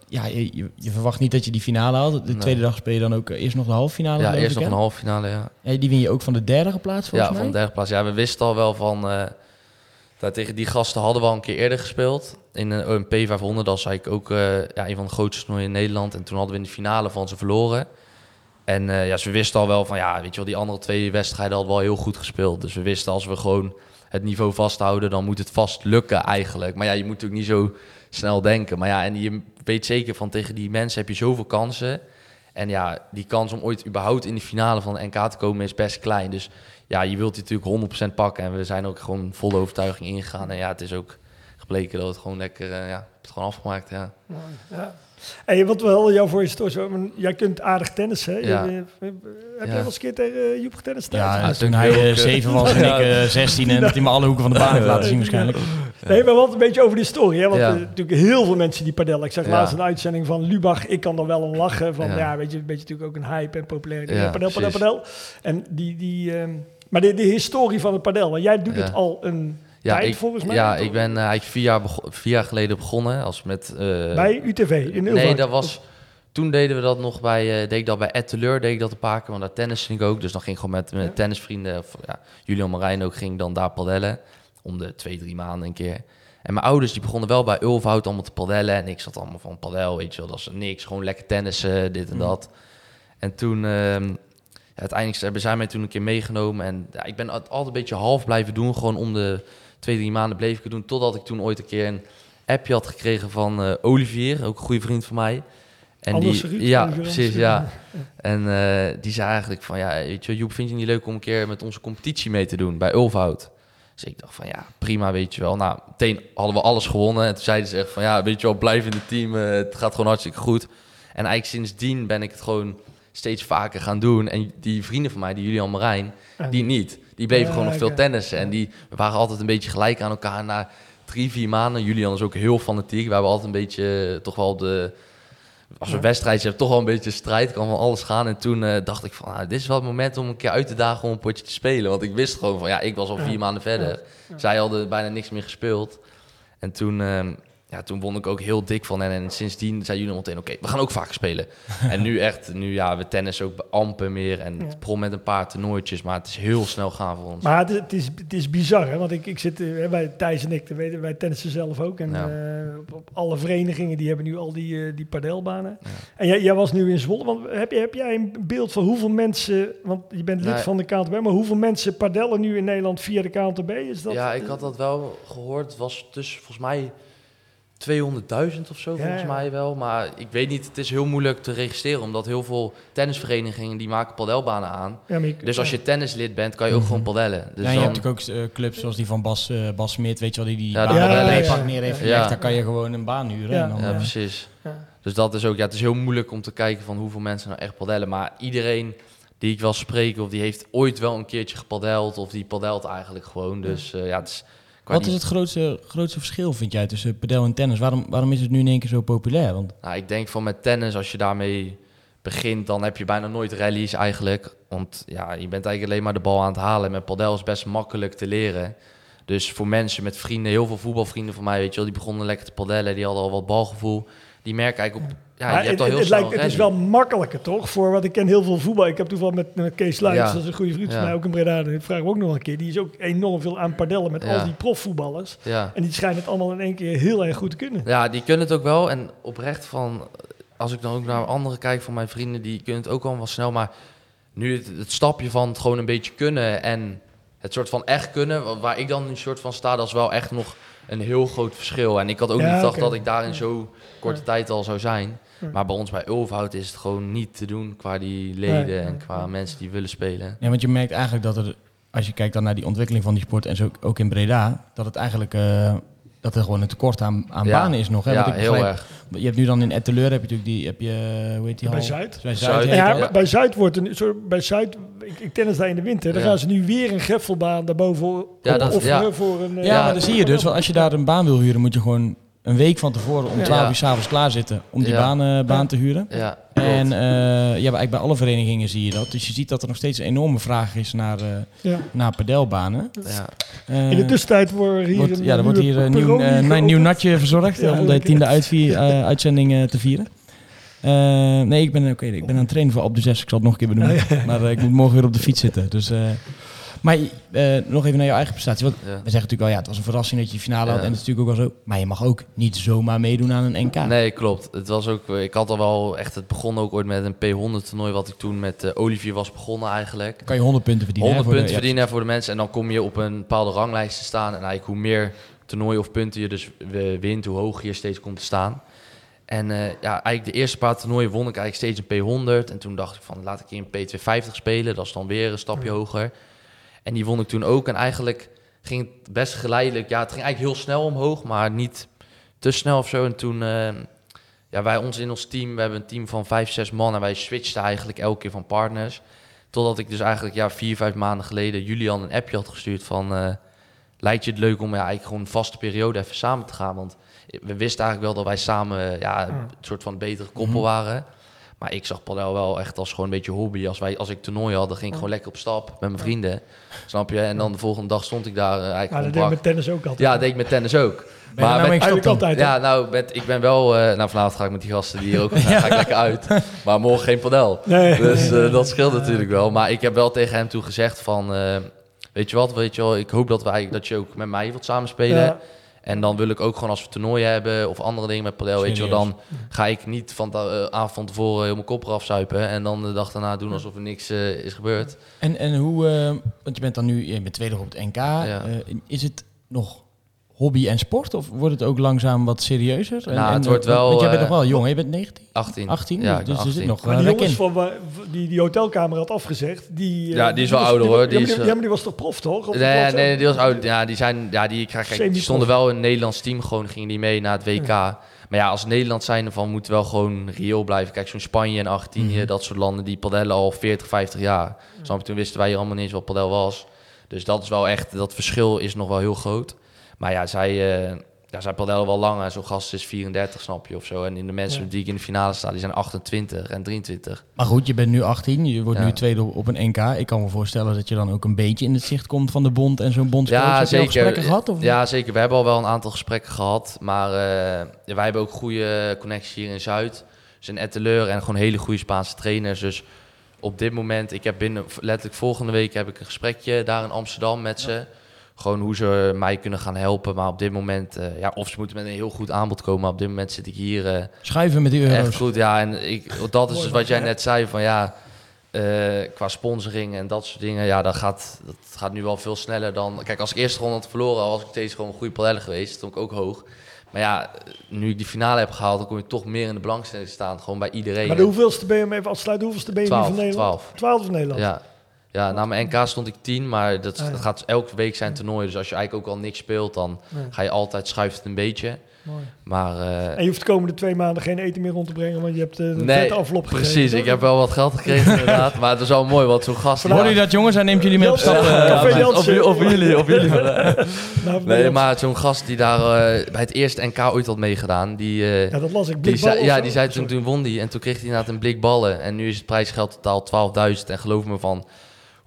ja, je, je- je verwacht niet dat je die finale haalt. De Nee. tweede dag speel je dan ook eerst nog de halve finale. ja, eerst ik, nog een halve finale, ja. Ja, die win je ook van de derde geplaatst Ja, volgens van de mij. derde plaats. Ja, we wisten al wel van... eh, dat tegen die gasten hadden we al een keer eerder gespeeld. In een OMP 500. Dat was eigenlijk ook eh, ja, een van de grootste toernooien in Nederland. En toen hadden we in de finale van ze verloren. En eh, ja, ze wisten al wel van... Ja, weet je wel, die andere twee wedstrijden hadden we al heel goed gespeeld. Dus we wisten als we gewoon het niveau vasthouden... dan moet het vast lukken eigenlijk. Maar ja, je moet natuurlijk niet zo snel denken. Maar ja, en je weet zeker van tegen die mensen heb je zoveel kansen... En ja, die kans om ooit überhaupt in de finale van de NK te komen is best klein. Dus ja, je wilt die natuurlijk 100% pakken. En we zijn ook gewoon volle overtuiging ingegaan. En ja, het is ook gebleken dat het gewoon lekker, eh, ja, het gewoon afgemaakt, ja. Ja. Hey, wat wel jou voor je stoort, jij kunt aardig tennissen. Hè? Ja. Heb Ja. jij wel eens een keer tegen uh, Joep getennis? Ja, Ja, toen natuurlijk hij ook, eh, eh, zeven was en ik eh, 16 en dat hij me alle hoeken van de baan heeft laten zien waarschijnlijk. Nee, maar wat een beetje over die story. Hè? Want Ja. eh, natuurlijk heel veel mensen die padellen. Ik zag Ja. laatst een uitzending van Lubach. Ik kan er wel om lachen. Van, ja. Ja. weet je, een beetje natuurlijk ook een hype en populariteit. Ja, padel, padel, padel. En die, die, ehm, maar de, de historie van het padel. Want jij doet Ja. het al een Ja, tijd ik, volgens mij. ja ik ben eh, eigenlijk vier jaar, vier jaar geleden begonnen. Als met, eh, Bij UTV in Ulvaart. Nee, dat was... Toen deden we dat nog bij, eh, deed ik dat bij Ed Teleur, deed ik dat een paar keer, want daar tennis ik ook. Dus dan ging ik gewoon met mijn Ja. tennisvrienden, of, ja, Julian Marijn ook, ging dan daar padellen. Om de twee, drie maanden een keer. En mijn ouders die begonnen wel bij Ulfhout allemaal te padellen. En ik zat allemaal van padel, weet je wel, dat is niks. Gewoon lekker tennissen, dit en Mm. dat. En toen, ehm, ja, uiteindelijk hebben zij mij toen een keer meegenomen. En ja, ik ben het altijd een beetje half blijven doen. Gewoon om de twee, drie maanden bleef ik het doen. Totdat ik toen ooit een keer een appje had gekregen van eh, Olivier, ook een goede vriend van mij. En Anders die, ja, precies, ja. En eh, die zei eigenlijk van, ja, weet je, Joep, vind je het niet leuk om een keer met onze competitie mee te doen bij Ulfhout? Dus ik dacht van, ja, prima, weet je wel. Nou, meteen hadden we alles gewonnen. En toen zeiden ze echt van, ja, weet je wel, blijf in het team. eh, het gaat gewoon hartstikke goed. En eigenlijk sindsdien ben ik het gewoon steeds vaker gaan doen. En die vrienden van mij, die Julian Marijn, die niet. Die bleven Ja, gewoon nog veel oké. tennissen. En die we waren altijd een beetje gelijk aan elkaar na drie, vier maanden. Julian is ook heel fanatiek. We hebben altijd een beetje, eh, toch wel de... Als we Ja. wedstrijdjes hebben, toch wel een beetje strijd. Kan van alles gaan. En toen eh, dacht ik van, nou, dit is wel het moment om een keer uit te dagen om een potje te spelen. Want ik wist gewoon van, ja, ik was al vier maanden verder. Zij hadden bijna niks meer gespeeld. En toen, ehm, ja, toen won ik ook heel dik van hen. En sindsdien zei jullie meteen, oké, we gaan ook vaker spelen. en nu echt, nu ja, we tennis ook amper meer. En Ja. het begon met een paar toernooitjes, maar het is heel snel gaan voor ons. Maar het, het, is, het is bizar, hè? want ik, ik zit eh, bij Thijs en ik, dat weten wij tennissen zelf ook. En Ja. eh, op, op alle verenigingen die hebben nu al die, eh, die padelbanen. Ja. En jij, jij was nu in Zwolle. Want heb, je, heb jij een beeld van hoeveel mensen, want je bent lid Nee. van de KNTB, maar hoeveel mensen padellen nu in Nederland via de KNTB? Is dat, ja, ik had dat wel gehoord. Het was tussen volgens mij 200.000 of zo, Ja, volgens ja. mij wel. Maar ik weet niet, het is heel moeilijk te registreren. Omdat heel veel tennisverenigingen, die maken padelbanen aan. Ja, maar ik- Dus als je tennislid bent, kan je ook Mhm. gewoon padellen. Dus ja, je dan, hebt natuurlijk ook eh, clubs zoals die van Bas, eh, Bas Smit, weet je wel, die die Ja, baan neer heeft ja. gelegd. Daar kan je gewoon een baan huren. Ja. En dan, ja, eh, precies. Ja. Dus dat is ook, ja, het is heel moeilijk om te kijken van hoeveel mensen nou echt padellen. Maar iedereen die ik wel spreek, of die heeft ooit wel een keertje gepadeld, of die padelt eigenlijk gewoon. Dus eh, ja, het is, Wat is het grootste, grootste verschil, vind jij, tussen padel en tennis? Waarom, waarom is het nu in één keer zo populair? Want Nou, ik denk van met tennis, als je daarmee begint, dan heb je bijna nooit rallies eigenlijk. Want ja, je bent eigenlijk alleen maar de bal aan het halen. Met padel is best makkelijk te leren. Dus voor mensen met vrienden, heel veel voetbalvrienden van mij, weet je wel, die begonnen lekker te padellen, die hadden al wat balgevoel. Die merken eigenlijk op, ja, Maar je hebt het, al heel het, lijkt, het is wel makkelijker, toch? Voor wat ik ken heel veel voetbal. Ik heb toevallig met, met Kees Luijs, Ja. dat is een goede vriend van Ja. mij, ook in Breda. Die vraag ik ook nog een keer. Die is ook enorm veel aan padellen met al die profvoetballers. Ja. En die schijnen het allemaal in één keer heel erg goed te kunnen. Ja, die kunnen het ook wel. En oprecht van, als ik dan ook naar anderen kijk van mijn vrienden, die kunnen het ook allemaal wel snel. Maar nu het, het stapje van het gewoon een beetje kunnen en het soort van echt kunnen, wa- waar ik dan een soort van sta, dat is wel echt nog een heel groot verschil. En ik had ook Ja, niet gedacht dat ik daar in zo korte Ja. tijd al zou zijn. Ja. Maar bij ons bij Ulfhout is het gewoon niet te doen qua die leden en qua mensen die willen spelen. Ja, want je merkt eigenlijk dat er, als je kijkt dan naar die ontwikkeling van die sport en zo ook- ook in Breda, dat het eigenlijk eh, dat er gewoon een tekort aan, aan Ja. banen is nog. Hè? Ja, ik heel begrijp- erg. Je hebt nu dan in Etteleur heb je natuurlijk die, heb je, eh, hoe heet die Bij hal? Zuid. Bij Zuid, Zuid. Ja, bij Zuid wordt een, zo, bij Zuid, ik, ik tennis daar in de winter, dan Ja. gaan ze nu weer een greffelbaan daarboven Ja, dat- ja. voor een... eh, Ja, Ja. maar dan zie je dus, want als je daar een baan wil huren, moet je gewoon een week van tevoren om Ja. 12 Ja. uur s'avonds klaar zitten om die Ja. baan, eh, baan te huren. Ja, En eh, ja, eigenlijk bij alle verenigingen zie je dat. Dus je ziet dat er nog steeds een enorme vraag is naar, eh Ja. naar padelbanen. ja. Eh, In de tussentijd wordt hier wordt, een ja, er wordt hier een nieuw, een nieuw natje verzorgd Ja, om de tiende uitvier, eh, uitzending eh, te vieren. Eh, nee, ik ben, oké, ik ben aan het trainen voor op de 6. Ik zal het nog een keer benoemen. Maar eh, ik moet morgen weer op de fiets zitten. Dus, eh, maar eh, nog even naar jouw eigen prestatie. Want Ja. we zeggen natuurlijk al, ja, het was een verrassing dat je finale had. En dat is natuurlijk ook wel zo. Maar je mag ook niet zomaar meedoen aan een NK. Nee, klopt. Het was ook, ik had al wel echt, het begon ook ooit met een P100 toernooi, wat ik toen met eh, Olivier was begonnen eigenlijk. Kan je 100 punten verdienen. 100 hè, voor de- punten ja, verdienen voor de mensen en dan kom je op een bepaalde ranglijst te staan. En eigenlijk hoe meer toernooi of punten je dus eh, wint, hoe hoger je steeds komt te staan. En eh, ja, eigenlijk de eerste paar toernooien won ik eigenlijk steeds een P100. En toen dacht ik van, laat ik een P250 spelen. Dat is dan weer een stapje hoger. En die won ik toen ook. En eigenlijk ging het best geleidelijk. Ja, het ging eigenlijk heel snel omhoog, maar niet te snel of zo. En toen, eh, ja, wij ons in ons team, we hebben een team van vijf, zes man. En wij switchten eigenlijk elke keer van partners. Totdat ik dus eigenlijk ja, vier, vijf maanden geleden Julian een appje had gestuurd van... eh, lijkt je het leuk om ja, eigenlijk gewoon een vaste periode even samen te gaan? Want we wisten eigenlijk wel dat wij samen ja, een soort van betere koppel waren. Maar ik zag padel wel echt als gewoon een beetje hobby. Als, wij, als ik toernooi had, dan ging ik gewoon lekker op stap met mijn vrienden. Snap je? En dan de volgende dag stond ik daar eh, eigenlijk Maar dat deed ik met tennis ook altijd. Ja, dat deed ik met tennis ook. Ben er nou met- altijd. hè? ja, nou, met, ik ben wel... eh, nou, vanavond ga ik met die gasten die hier ook gaan, ga ik lekker uit. Maar morgen geen padel. Nee. Dus eh, dat scheelt natuurlijk wel. Maar ik heb wel tegen hem toe gezegd van... eh, weet je wat, weet je wel, ik hoop dat, wij, dat je ook met mij wilt samenspelen. Ja. En dan wil ik ook gewoon als we toernooien hebben of andere dingen met padel, weet je wel, dan ga ik niet van de eh, avond van tevoren heel mijn kop eraf zuipen en dan de dag daarna doen alsof er niks eh, is gebeurd. En, en hoe, eh, want je bent dan nu, je bent tweede op het NK. is het nog hobby en sport of wordt het ook langzaam wat serieuzer? En, Nou, en, het wordt want- wel, Want jij bent eh, nog wel jong, hè? je bent 19? 18. 18? Ja, dus er zit 18. nog Maar wel die jongens in. van die die hotelkamer had afgezegd, die... eh, Ja, die is wel ouder, hoor. Ja, Die maar is, die, eh, ja, maar die was toch prof, toch? Of Nee, nee, eh? nee, die was oud. Ja, die zijn, ja, die, kijk, kijk, die stonden wel in een Nederlands team, gewoon gingen die mee naar het WK. Maar ja, als Nederland zijn van moeten we wel gewoon reëel blijven. Kijk, zo'n Spanje en Argentinië, Mhm. dat soort landen, die padellen al 40, 50 jaar. Je? Toen wisten wij hier allemaal niet eens wat padel was. Dus dat is wel echt, dat verschil is nog wel heel groot. Maar ja, zij, eh ja, zij padellen wel langer. Zo'n gast is 34, snap je, of zo. En in de mensen Ja. die ik in de finale sta, die zijn 28 en 23. Maar goed, je bent nu 18, je wordt Ja. nu tweede op een NK. Ik kan me voorstellen dat je dan ook een beetje in het zicht komt van de bond en zo'n bondscoach. Ja, Heb je al zeker. gesprekken gehad? Of? Ja, zeker. We hebben al wel een aantal gesprekken gehad. Maar eh, wij hebben ook goede connecties hier in Zuid. Dus in Etteleur en gewoon hele goede Spaanse trainers. Dus op dit moment, ik heb binnen, letterlijk volgende week heb ik een gesprekje daar in Amsterdam met ze. Gewoon hoe ze mij kunnen gaan helpen. Maar op dit moment, eh, ja, of ze moeten met een heel goed aanbod komen. Maar op dit moment zit ik hier eh, Schuiven met die euro's. echt goed. Ja, en ik, dat is dus wat jij net zei van ja, eh, qua sponsoring en dat soort dingen. Ja, dat gaat, dat gaat nu wel veel sneller dan... Kijk, als ik eerste ronde had verloren, was ik steeds gewoon een goede padellen geweest. Stond ik ook hoog. Maar ja, nu ik die finale heb gehaald, dan kom je toch meer in de belangstelling te staan. Gewoon bij iedereen. Maar de hoeveelste ben je, even afsluiten, de hoeveelste ben je nu van Nederland? twaalf. 12 van Nederland. Ja, Ja, na mijn NK stond ik 10, maar dat, Ah, ja. dat gaat elke week zijn toernooi. Dus als je eigenlijk ook al niks speelt, dan Nee, ga je altijd schuift het een beetje. mooi. Maar eh, En je hoeft de komende twee maanden geen eten meer rond te brengen, want je hebt eh, de Nee, gegeven. precies, ik heb wel wat geld gekregen inderdaad. Maar het is wel mooi, want zo'n gast... Horen jullie dat jongens? Hij neemt jullie mee op stap. Eh. Of, of jullie, of jullie. Nou, Nee, maar zo'n gast die daar bij het eerste NK ooit had meegedaan, die... eh, Ja, dat las ik. Die zei, ja, die zei toen, toen won die. En toen kreeg hij inderdaad een blik ballen. En nu is het prijsgeld totaal 12.000. En geloof me van,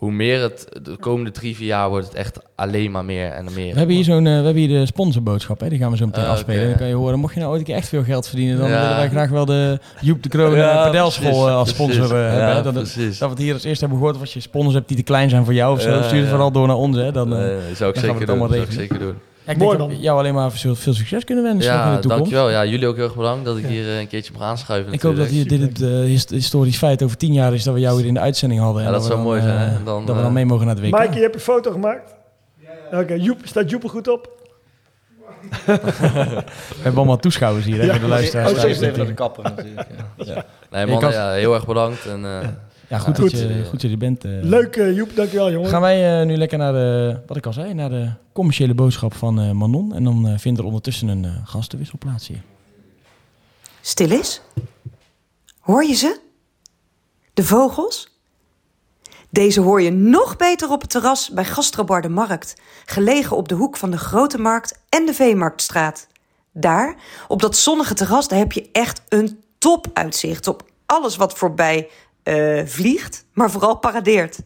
hoe meer het de komende drie, vier jaar wordt het echt alleen maar meer en meer. We hebben hier zo'n, eh, we hebben hier de sponsorboodschap, hè? die gaan we zo meteen Ah, afspelen. Dan kan je horen, mocht je nou ooit een keer echt veel geld verdienen, dan Ja. willen wij graag wel de Joep de Kroon Ja, ja, Pedelschool eh, als sponsor precies. eh, Ja, hebben. Dat, precies. dat we het hier als eerste hebben gehoord, als je sponsors hebt die te klein zijn voor jou of zo, stuur het vooral door naar ons. Hè? Dan, eh, Nee, zou ik dan gaan we zeker het doen. allemaal Zou ik regelen. Ja, ik Mooi denk dat jou alleen maar veel, veel succes kunnen wensen nog in Ja, de toekomst. dankjewel. Ja, jullie ook heel erg bedankt dat ik Ja. hier eh, een keertje mag aanschuiven. Ik hoop dat hier, dit het eh, hist- historisch feit over tien jaar is dat we jou weer in de uitzending hadden. Ja, en dat we zou dan, mooi eh, zijn, hè? Dan, dat we dan eh, mee mogen naar het WK. Maaike, je hebt een foto gemaakt? Ja. Oké, Joep, staat Joep er goed op? We hebben allemaal toeschouwers hier, hè, Ja. voor de luisteraars. Oh, zo is het even de natuurlijk. kapper natuurlijk. Ja. Nee, man, ja, heel erg bedankt. En, eh, Ja, goed, Goed. Dat, je, goed dat je er bent. eh. Leuk, eh, Joep, dankjewel, jongen. Gaan wij eh, nu lekker naar de, wat ik al zei, naar de commerciële boodschap van eh, Manon. En dan eh, vindt er ondertussen een eh, gastenwissel plaats hier. Stil is? Hoor je ze? De vogels? Deze hoor je nog beter op het terras bij Gastrobar de Markt, gelegen op de hoek van de Grote Markt en de Veemarktstraat. Daar, op dat zonnige terras, daar heb je echt een topuitzicht op alles wat voorbij eh, vliegt, maar vooral paradeert.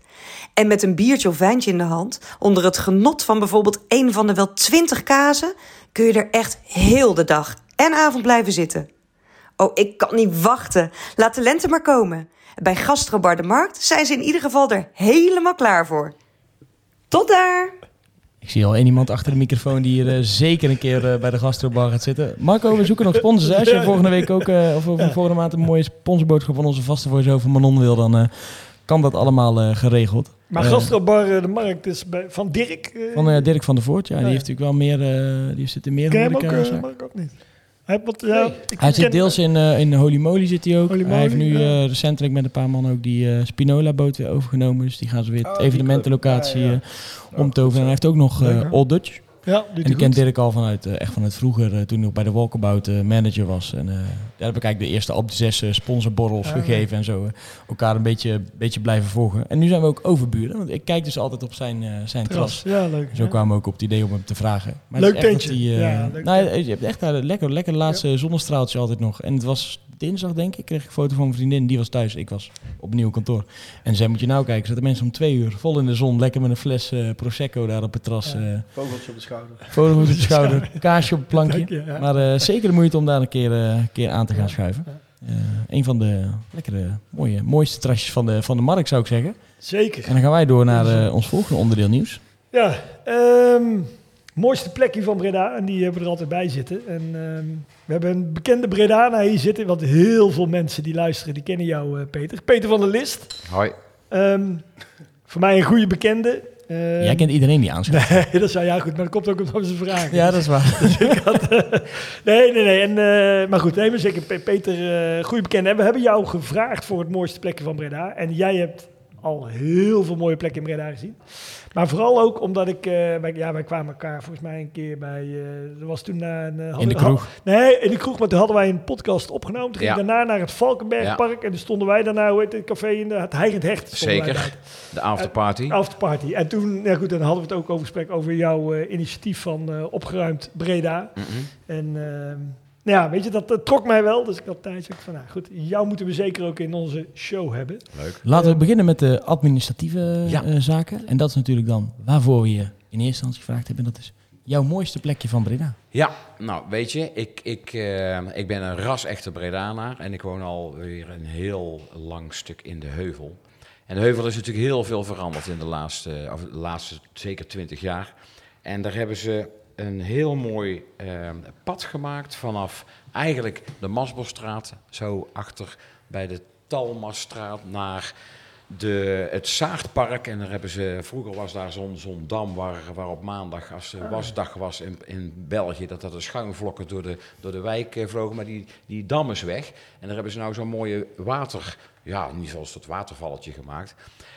En met een biertje of wijntje in de hand, onder het genot van bijvoorbeeld een van de wel twintig kazen, kun je er echt heel de dag en avond blijven zitten. Oh, ik kan niet wachten. Laat de lente maar komen. Bij Gastrobar de Markt zijn ze in ieder geval er helemaal klaar voor. Tot daar! Ik zie al één iemand achter de microfoon die hier eh, zeker een keer eh, bij de gastrobar gaat zitten. Marco, we zoeken nog sponsors. Hè? Als je volgende week ook, eh, of over volgende maand een mooie sponsorboodschap van onze vaste voice-over Manon wil, dan kan dat allemaal geregeld. Maar Gastrobar de Markt is bij, van Dirk. Van Dirk van der Voort, ja, die Ja. heeft natuurlijk wel meer, die zit in meer ken ook. Mark, ook niet? Hij, heeft wat, ja, ik Hij zit deels in, eh, in Holy Moly zit hij ook. Holy hij heeft nu ja. eh, recentelijk met een paar man ook die eh, Spinola-boot weer overgenomen. Dus die gaan ze weer Oh, evenementenlocatie. Ja, ja. eh, omtoveren. En hij heeft ook nog eh? Old Dutch. Ja, En die kent goed. Dirk al vanuit, eh, echt vanuit vroeger, eh, toen hij nog bij de Walkabout eh, manager was. En daar heb ik eigenlijk de eerste op de zes sponsorborrels Ah, gegeven en zo. elkaar een beetje, beetje blijven volgen. En nu zijn we ook overburen, want ik kijk dus altijd op zijn, zijn terras. Terras. Ja, leuk. Zo kwamen we ook op het idee om hem te vragen. Maar Leuk tentje. Ja, leuk nou, je hebt echt daar lekker, lekker laatste zonnestraaltje altijd nog. En het was dinsdag, denk ik, kreeg ik een foto van mijn vriendin. Die was thuis, ik was op nieuw kantoor. En zei, moet je nou kijken, zaten mensen om twee uur vol in de zon. Lekker met een fles eh, Prosecco daar op het terras. Ja. eh Vogeltje op de schouder. foto op de schouder, kaarsje op het plankje. Dank je, ja. Maar eh, zeker de moeite om daar een keer, een keer aan te gaan schuiven. Een van de lekkere, mooie, mooiste trasjes van de, van de markt, zou ik zeggen. Zeker. En dan gaan wij door naar ons volgende onderdeel nieuws. Ja, ehm, mooiste plekje van Breda. En die hebben we er altijd bij zitten. En ehm, we hebben een bekende Bredana hier zitten. Want heel veel mensen die luisteren, die kennen jou, eh, Peter. Peter van der List. Hoi. Ehm, voor mij een goede bekende. Ehm, Jij kent iedereen die aanschuift. Nee, dat is wel ja goed, maar dat komt ook omdat we ze vragen. Ja, dat is waar. Nee, nee, nee. En, eh, maar goed, nee, maar zeker Pe- Peter, eh goede bekende. En we hebben jou gevraagd voor het mooiste plekje van Breda. En jij hebt al heel veel mooie plekken in Breda gezien. Maar vooral ook omdat ik... eh, wij, ja, wij kwamen elkaar volgens mij een keer bij... eh er was toen na een... eh, In de kroeg. Nee, in de kroeg. Maar toen hadden wij een podcast opgenomen. Toen ging Ja. daarna naar het Valkenbergpark. En toen stonden wij daarna, hoe heet het café in de, het Heigend Hecht. Zeker. De afterparty. Afterparty. En toen, ja goed, dan hadden we het ook over gesprek over jouw eh, initiatief van eh, opgeruimd Breda. Mhm. En ehm, nou ja, weet je, dat, dat trok mij wel. Dus ik had tijdens ook van, nou goed, jou moeten we zeker ook in onze show hebben. Leuk. Laten we beginnen met de administratieve Ja. eh, zaken. En dat is natuurlijk dan waarvoor we je in eerste instantie gevraagd hebben. En dat is jouw mooiste plekje van Breda. Ja, nou weet je, ik, ik, eh, ik ben een ras-echte Bredanaar en ik woon alweer een heel lang stuk in de heuvel. En de heuvel is natuurlijk heel veel veranderd in de laatste, of de laatste zeker twintig jaar. En daar hebben ze een heel mooi eh, pad gemaakt vanaf eigenlijk de Masbosstraat, zo achter bij de Talmasstraat naar de, het Zaagdpark. En daar hebben ze, vroeger was daar zo'n zo'n dam waar, waar op maandag, als Ah. de wasdag was in, in België, dat er de schuimvlokken door de, door de wijk eh, vlogen. Maar die, die dam is weg. En daar hebben ze nou zo'n mooie water, ja, niet zoals het watervalletje gemaakt.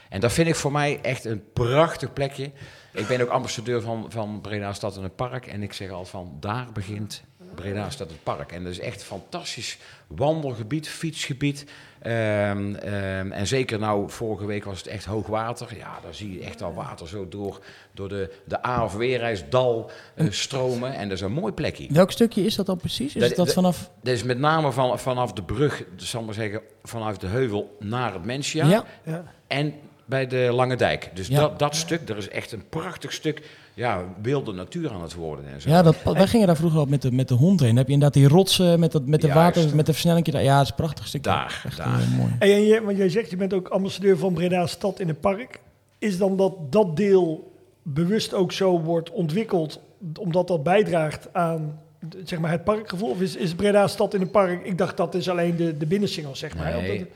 En dat vind ik voor mij echt een prachtig plekje. Ik ben ook ambassadeur van, van Breda Stad en het Park. En ik zeg altijd van, daar begint Breda Stad en het Park. En dat is echt een fantastisch wandelgebied, fietsgebied. Ehm, ehm, en zeker nou, vorige week was het echt hoog water. Ja, daar zie je echt al water zo door, door de, de A of Weerreisdal eh, stromen. En dat is een mooi plekje. Welk stukje is dat dan precies? Is Dat- vanaf... Dat is met name van, vanaf de brug, zal ik maar zeggen, vanuit de heuvel naar het Mensia. Ja. Ja. En bij de Lange Dijk. Dus Ja. dat, dat stuk, er is echt een prachtig stuk ja, wilde natuur aan het worden. En zo. Ja, dat, wij gingen daar vroeger al met de, met de hond heen. Dan heb je inderdaad die rotsen met, dat, met de Juist. water, met de versnelling. Ja, het is een prachtig stukje. Daar, Echt, daar. eh, mooi. Hey, en je, want jij zegt, je bent ook ambassadeur van Breda Stad in het park. Is dan dat dat deel bewust ook zo wordt ontwikkeld, omdat dat bijdraagt aan zeg maar, het parkgevoel? Of is, is Breda Stad in het park, ik dacht dat is alleen de, de binnensingel, zeg maar. Nee.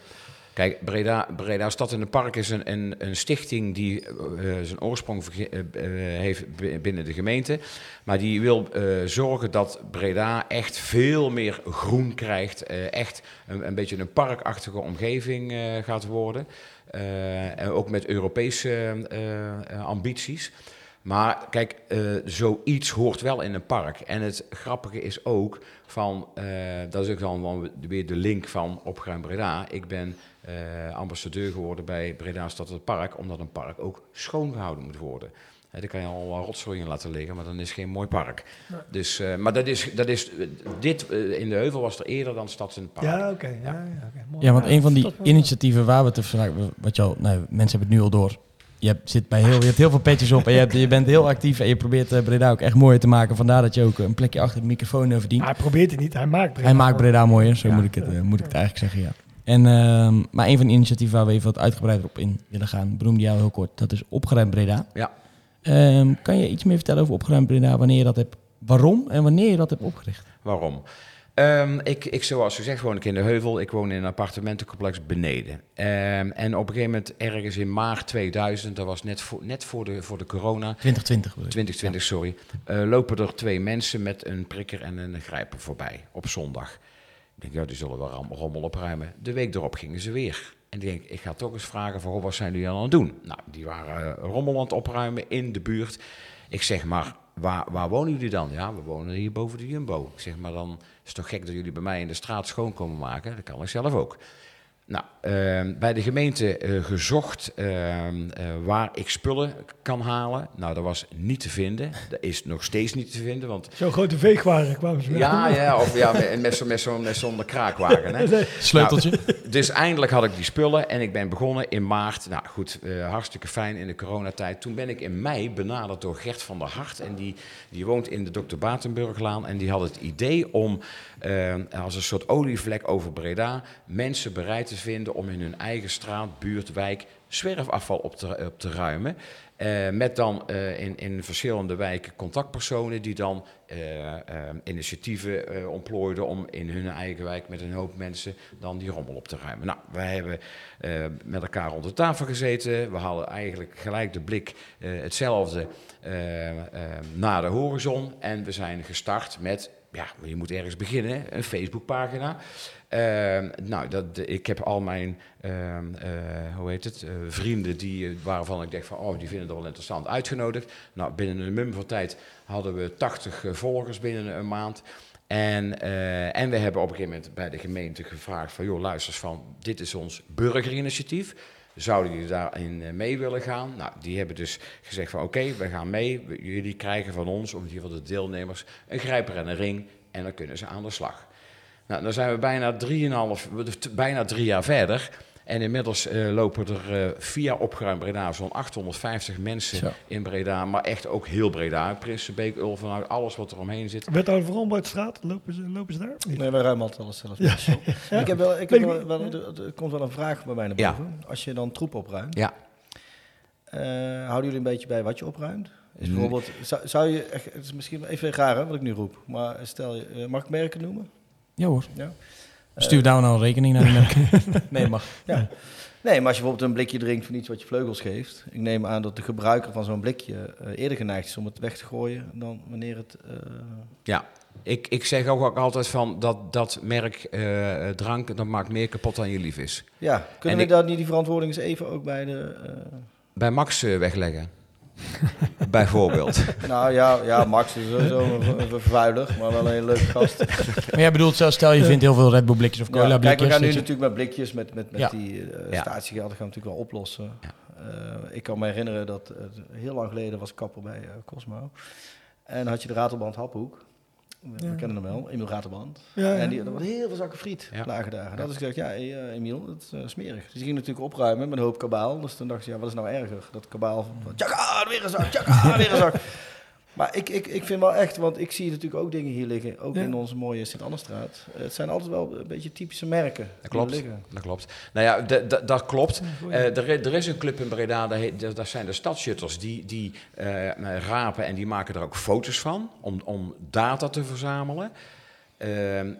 Kijk, Breda, Breda Stad in het Park is een, een, een stichting die eh, zijn oorsprong eh, eh, heeft binnen de gemeente. Maar die wil eh, zorgen dat Breda echt veel meer groen krijgt. eh, echt een, een beetje een parkachtige omgeving eh, gaat worden. Eh, en ook met Europese eh, eh, ambities. Maar kijk, eh, zoiets hoort wel in een park. En het grappige is ook van, eh, dat is ook dan weer de link van Opgeruimd Breda. Ik ben eh, ambassadeur geworden bij Breda Stad het Park, omdat een park ook schoongehouden moet worden. Hè, daar kan je al wat rotzooi in laten liggen, maar dan is het geen mooi park. Dus, eh, maar dat is, dat is, dit in de Heuvel was er eerder dan Stads in het Park. Ja, oké. ja, ja. Ja, want een van die initiatieven waar we het vandaag, wat nou, mensen hebben het nu al door. Je hebt, zit bij heel, je hebt heel veel petjes op en je, hebt, je bent heel actief en je probeert eh, Breda ook echt mooier te maken. Vandaar dat je ook een plekje achter de microfoon eh, verdient. Maar hij probeert het niet, hij maakt Breda. Hij maakt Breda mooier, zo Ja. moet, ik het, eh, moet ik het eigenlijk zeggen, ja. En, ehm, maar een van de initiatieven waar we even wat uitgebreider op in willen gaan, benoemde jou heel kort, dat is Opgeruimd Breda. Ja. Ehm, kan je iets meer vertellen over Opgeruimd Breda, wanneer je dat hebt, waarom en wanneer je dat hebt opgericht? Waarom? Ehm, ik, ik, zoals gezegd, woon ik in de Heuvel. Ik woon in een appartementencomplex beneden. Ehm, en op een gegeven moment, ergens in maart 2000, dat was net voor, net voor, de, voor de corona, 2020 bedoel ik. 2020, sorry, eh, lopen er twee mensen met een prikker en een grijper voorbij op zondag. Ik denk, ja, die zullen wel rommel opruimen. De week erop gingen ze weer. En ik denk, ik ga toch eens vragen van, wat zijn jullie aan het doen? Nou, die waren eh, rommel aan het opruimen in de buurt. Ik zeg, maar waar, waar wonen jullie dan? Ja, we wonen hier boven de Jumbo. Ik zeg, maar dan is toch gek dat jullie bij mij in de straat schoon komen maken? Dat kan ik zelf ook. Nou, ehm, bij de gemeente eh, gezocht ehm, eh, waar ik spullen kan halen. Nou, dat was niet te vinden. Dat is nog steeds niet te vinden, want Zo'n grote veegwaren kwamen ze mee. ja, ja, of ja, met, met zo'n met zo'n met zo'n kraakwagen. Hè. Sleuteltje. Nou, dus eindelijk had ik die spullen en ik ben begonnen in maart. Nou goed, eh, hartstikke fijn in de coronatijd. Toen ben ik in mei benaderd door Gert van der Hart. En die, die woont in de Dr. Batenburglaan. En die had het idee om eh, als een soort olievlek over Breda... mensen bereid te vinden om in hun eigen straat, buurt, wijk... zwerfafval op te, op te ruimen. Eh, met dan eh, in, in verschillende wijken contactpersonen die dan eh, initiatieven ontplooiden om in hun eigen wijk met een hoop mensen dan die rommel op te ruimen. Nou, wij hebben met elkaar rond de tafel gezeten. We hadden eigenlijk gelijk de blik hetzelfde naar de horizon. En we zijn gestart met, ja, je moet ergens beginnen, een Facebookpagina. Ehm, nou, dat, ik heb al mijn, ehm, eh, hoe heet het, eh, vrienden die, eh, waarvan ik denk van, oh, die vinden het wel interessant, uitgenodigd. Nou, binnen een mum van tijd hadden we 80 eh, volgers binnen een maand. En, en we hebben op een gegeven moment bij de gemeente gevraagd van, joh, luister van, dit is ons burgerinitiatief. Zouden jullie daarin mee willen gaan? Nou, die hebben dus gezegd van, oké, we gaan mee. Jullie krijgen van ons, of in ieder de deelnemers, een grijper en een ring. En dan kunnen ze aan de slag. Nou, dan zijn we bijna, drieënhalf, bijna drie jaar verder. En inmiddels eh, lopen er eh, via Opgeruimd Breda zo'n 850 mensen Zo. in Breda. Maar echt ook heel Breda. Prinsenbeek, Ulvenhout, alles wat er omheen zit. Wethouder van Romboudstraat, lopen ze, lopen ze daar? niet? Nee, wij ruimen altijd alles zelf. Ik heb wel, ik heb wel, wel- er er komt wel een vraag bij mij naar Ja. boven. Als je dan troep opruimt, Ja. eh, houden jullie een beetje bij wat je opruimt? Is bijvoorbeeld, zou, zou je, het is misschien even raar hè, wat ik nu roep, maar stel je, eh, mag ik merken noemen? Ja hoor. Ja. Stuur daar nou een rekening naar die merken. nee, mag. Nee, maar als je bijvoorbeeld een blikje drinkt van iets wat je vleugels geeft. Ik neem aan dat de gebruiker van zo'n blikje eh, eerder geneigd is om het weg te gooien dan wanneer het... eh, Ja, ik, ik zeg ook, ook altijd van dat, dat merk eh, drank, dat maakt meer kapot dan je lief is. ja, kunnen En we ik- dat niet die verantwoording eens even ook bij de... eh, Bij Max wegleggen. Bijvoorbeeld. nou ja, ja, Max is sowieso een, vervuiler, maar wel een leuke gast. Maar jij bedoelt, zelfs stel je vindt heel veel Red Bull blikjes of cola Ja, blikjes. kijk, we gaan nu natuurlijk met blikjes, met, met, met Ja. die eh Ja. statiegelden gaan we natuurlijk wel oplossen. Ja. Eh, ik kan me herinneren dat eh, heel lang geleden was ik kapper bij eh, Cosmo. En had je de ratelband Haphoek. We, Ja. kennen hem wel. Ja, ja. En die, er was heel veel zakken friet Ja. lagen daar. En dat is gezegd, ja, hey, eh, Emiel, dat is eh, smerig. Dus die ging natuurlijk opruimen met een hoop kabaal. Dus toen dacht je, ja, wat is nou erger? Dat kabaal van, tjaka, weer een zak, tjaka, weer een zak. Maar ik, ik, ik vind wel echt, want ik zie natuurlijk ook dingen hier liggen, ook Ja. in onze mooie Sint-Annestraat. Het zijn altijd wel een beetje typische merken. Dat die klopt. liggen. Dat klopt. Nou ja, dat klopt. Eh, er, er is een club in Breda, heet- dat zijn de stadsjutters, die, die eh, rapen en die maken er ook foto's van om, om data te verzamelen. Ehm,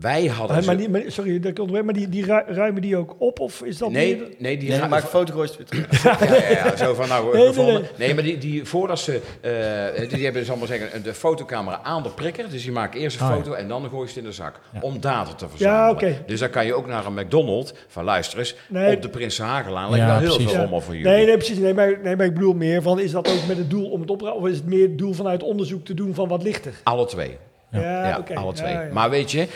wij hadden. Maar ze- die, maar, sorry, dat ik maar die, die ru- ruimen die ook op? Of is dat nee, meer- nee, die Nee, ra- maak een foto, gooi je het weer terug. Ja, ja, ja, zo van nou Nee, nee, gevonden. nee. Nee, maar die, die voordat ze, eh, die hebben, zal maar zeggen, de fotocamera aan de prikker. Dus die maken eerst een Ah, ja. foto en dan gooi je het in de zak. Ja. Om data te verzamelen. Dus dan kan je ook naar een McDonald's van luister eens, Nee. op de Prins Hagelaan. Ja, wel heel precies. veel Ja. rommel voor jullie. Nee, nee, precies. Nee maar, nee, maar ik bedoel meer van, is dat ook met het doel om het opruimen? Of is het meer het doel vanuit onderzoek te doen van wat ligt er? Alle twee. Ja, alle twee. Ja, ja. Maar weet je,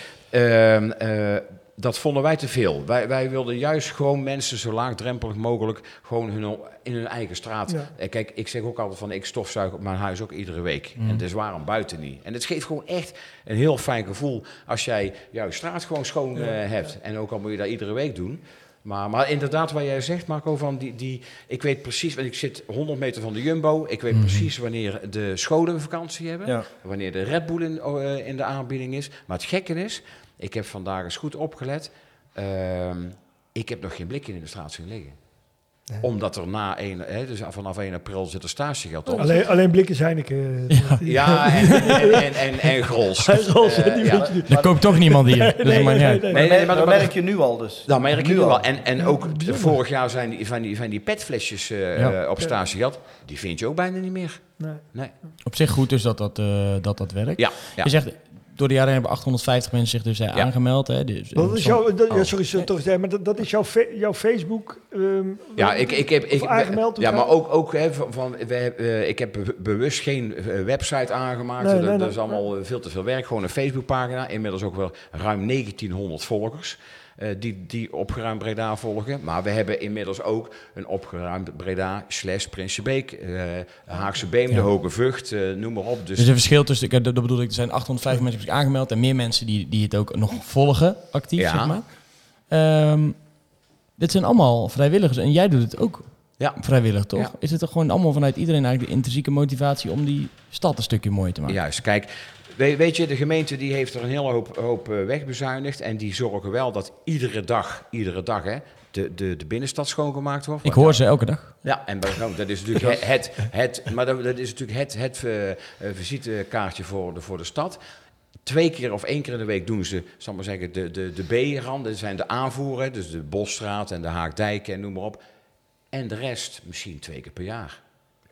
dat vonden wij te veel. Wij, wij wilden juist gewoon mensen zo laagdrempelig mogelijk gewoon hun, in hun eigen straat. Ja. Eh, Kijk, ik zeg ook altijd van ik stofzuig op mijn huis ook iedere week. Mm. En dus waarom buiten niet? En het geeft gewoon echt een heel fijn gevoel als jij jouw straat gewoon schoon Ja, eh, hebt. En ook al moet je dat iedere week doen. Maar, maar inderdaad, wat jij zegt, Marco, van die, die, ik weet precies, want ik zit 100 meter van de Jumbo. Ik weet Mhm. precies wanneer de scholen vakantie hebben. Ja. Wanneer de Red Bull in, eh, in de aanbieding is. Maar het gekke is, ik heb vandaag eens goed opgelet. ehm, ik heb nog geen blikje in de straat zien liggen. Nee. Omdat er na 1, hè, dus vanaf 1 april zit er statiegeld op. Alleen, alleen blikjes Heineken. eh, Ja, en, en, en, en, en Grols. Grols, Eh, die ja. Er koopt toch niemand hier. Dus nee. Nee, nee, maar, dat maar- merk je nu al dus. Dat merk je Nu al. wel. En, en ook bijzonder. vorig jaar zijn die, van, die, van die petflesjes eh, Ja. eh, op statiegeld. Die vind je ook bijna niet meer. Nee. Nee. Op zich goed dus dat dat, dat, dat werkt. Ja, ja. Je zegt, door de jaren hebben 850 mensen zich dus eh, Ja. aangemeld. Hè, dus, Wat is som- jouw, dat- ja, Oh. sorry, sorry, toch zeggen, maar dat, dat is jouw, jouw Facebook. ehm, Ja, ik, ik heb. Ik, aangemeld. ja, maar ook, ook hè, van, van, we hebben, eh, ik heb be- bewust geen eh, website aangemaakt. Nee, dat, nee, dat is allemaal eh, veel te veel werk. Gewoon een Facebookpagina. Inmiddels ook wel ruim 1900 volgers. Eh, die, die opgeruimd Breda volgen. Maar we hebben inmiddels ook een opgeruimd Breda slash Prinsenbeek. eh Haagse Beem, Ja. de Hoge Vught, eh, noem maar op. Dus, Dus een verschil tussen, ik, dat bedoel ik, er zijn 850 mensen zich aangemeld en meer mensen die, die het ook nog volgen, actief, Ja. zeg maar. Ehm, dit zijn allemaal vrijwilligers en jij doet het ook Ja. vrijwillig, toch? Ja. Is het er gewoon allemaal vanuit iedereen eigenlijk de intrinsieke motivatie om die stad een stukje mooier te maken? Juist, kijk, we- weet je, de gemeente die heeft er een hele hoop, hoop eh, wegbezuinigd. En die zorgen wel dat iedere dag, iedere dag hè, de, de, de binnenstad schoongemaakt wordt. Ik hoor ze elke dag. Ja, en nou, dat is natuurlijk het, het, maar dat, dat is natuurlijk het, het eh, eh, visitekaartje voor de, voor de stad. Twee keer of één keer in de week doen ze, zal ik maar zeggen, de, de, de B-randen. Dat zijn de aanvoeren, dus de Bosstraat en de Haakdijk en noem maar op. En de rest misschien twee keer per jaar.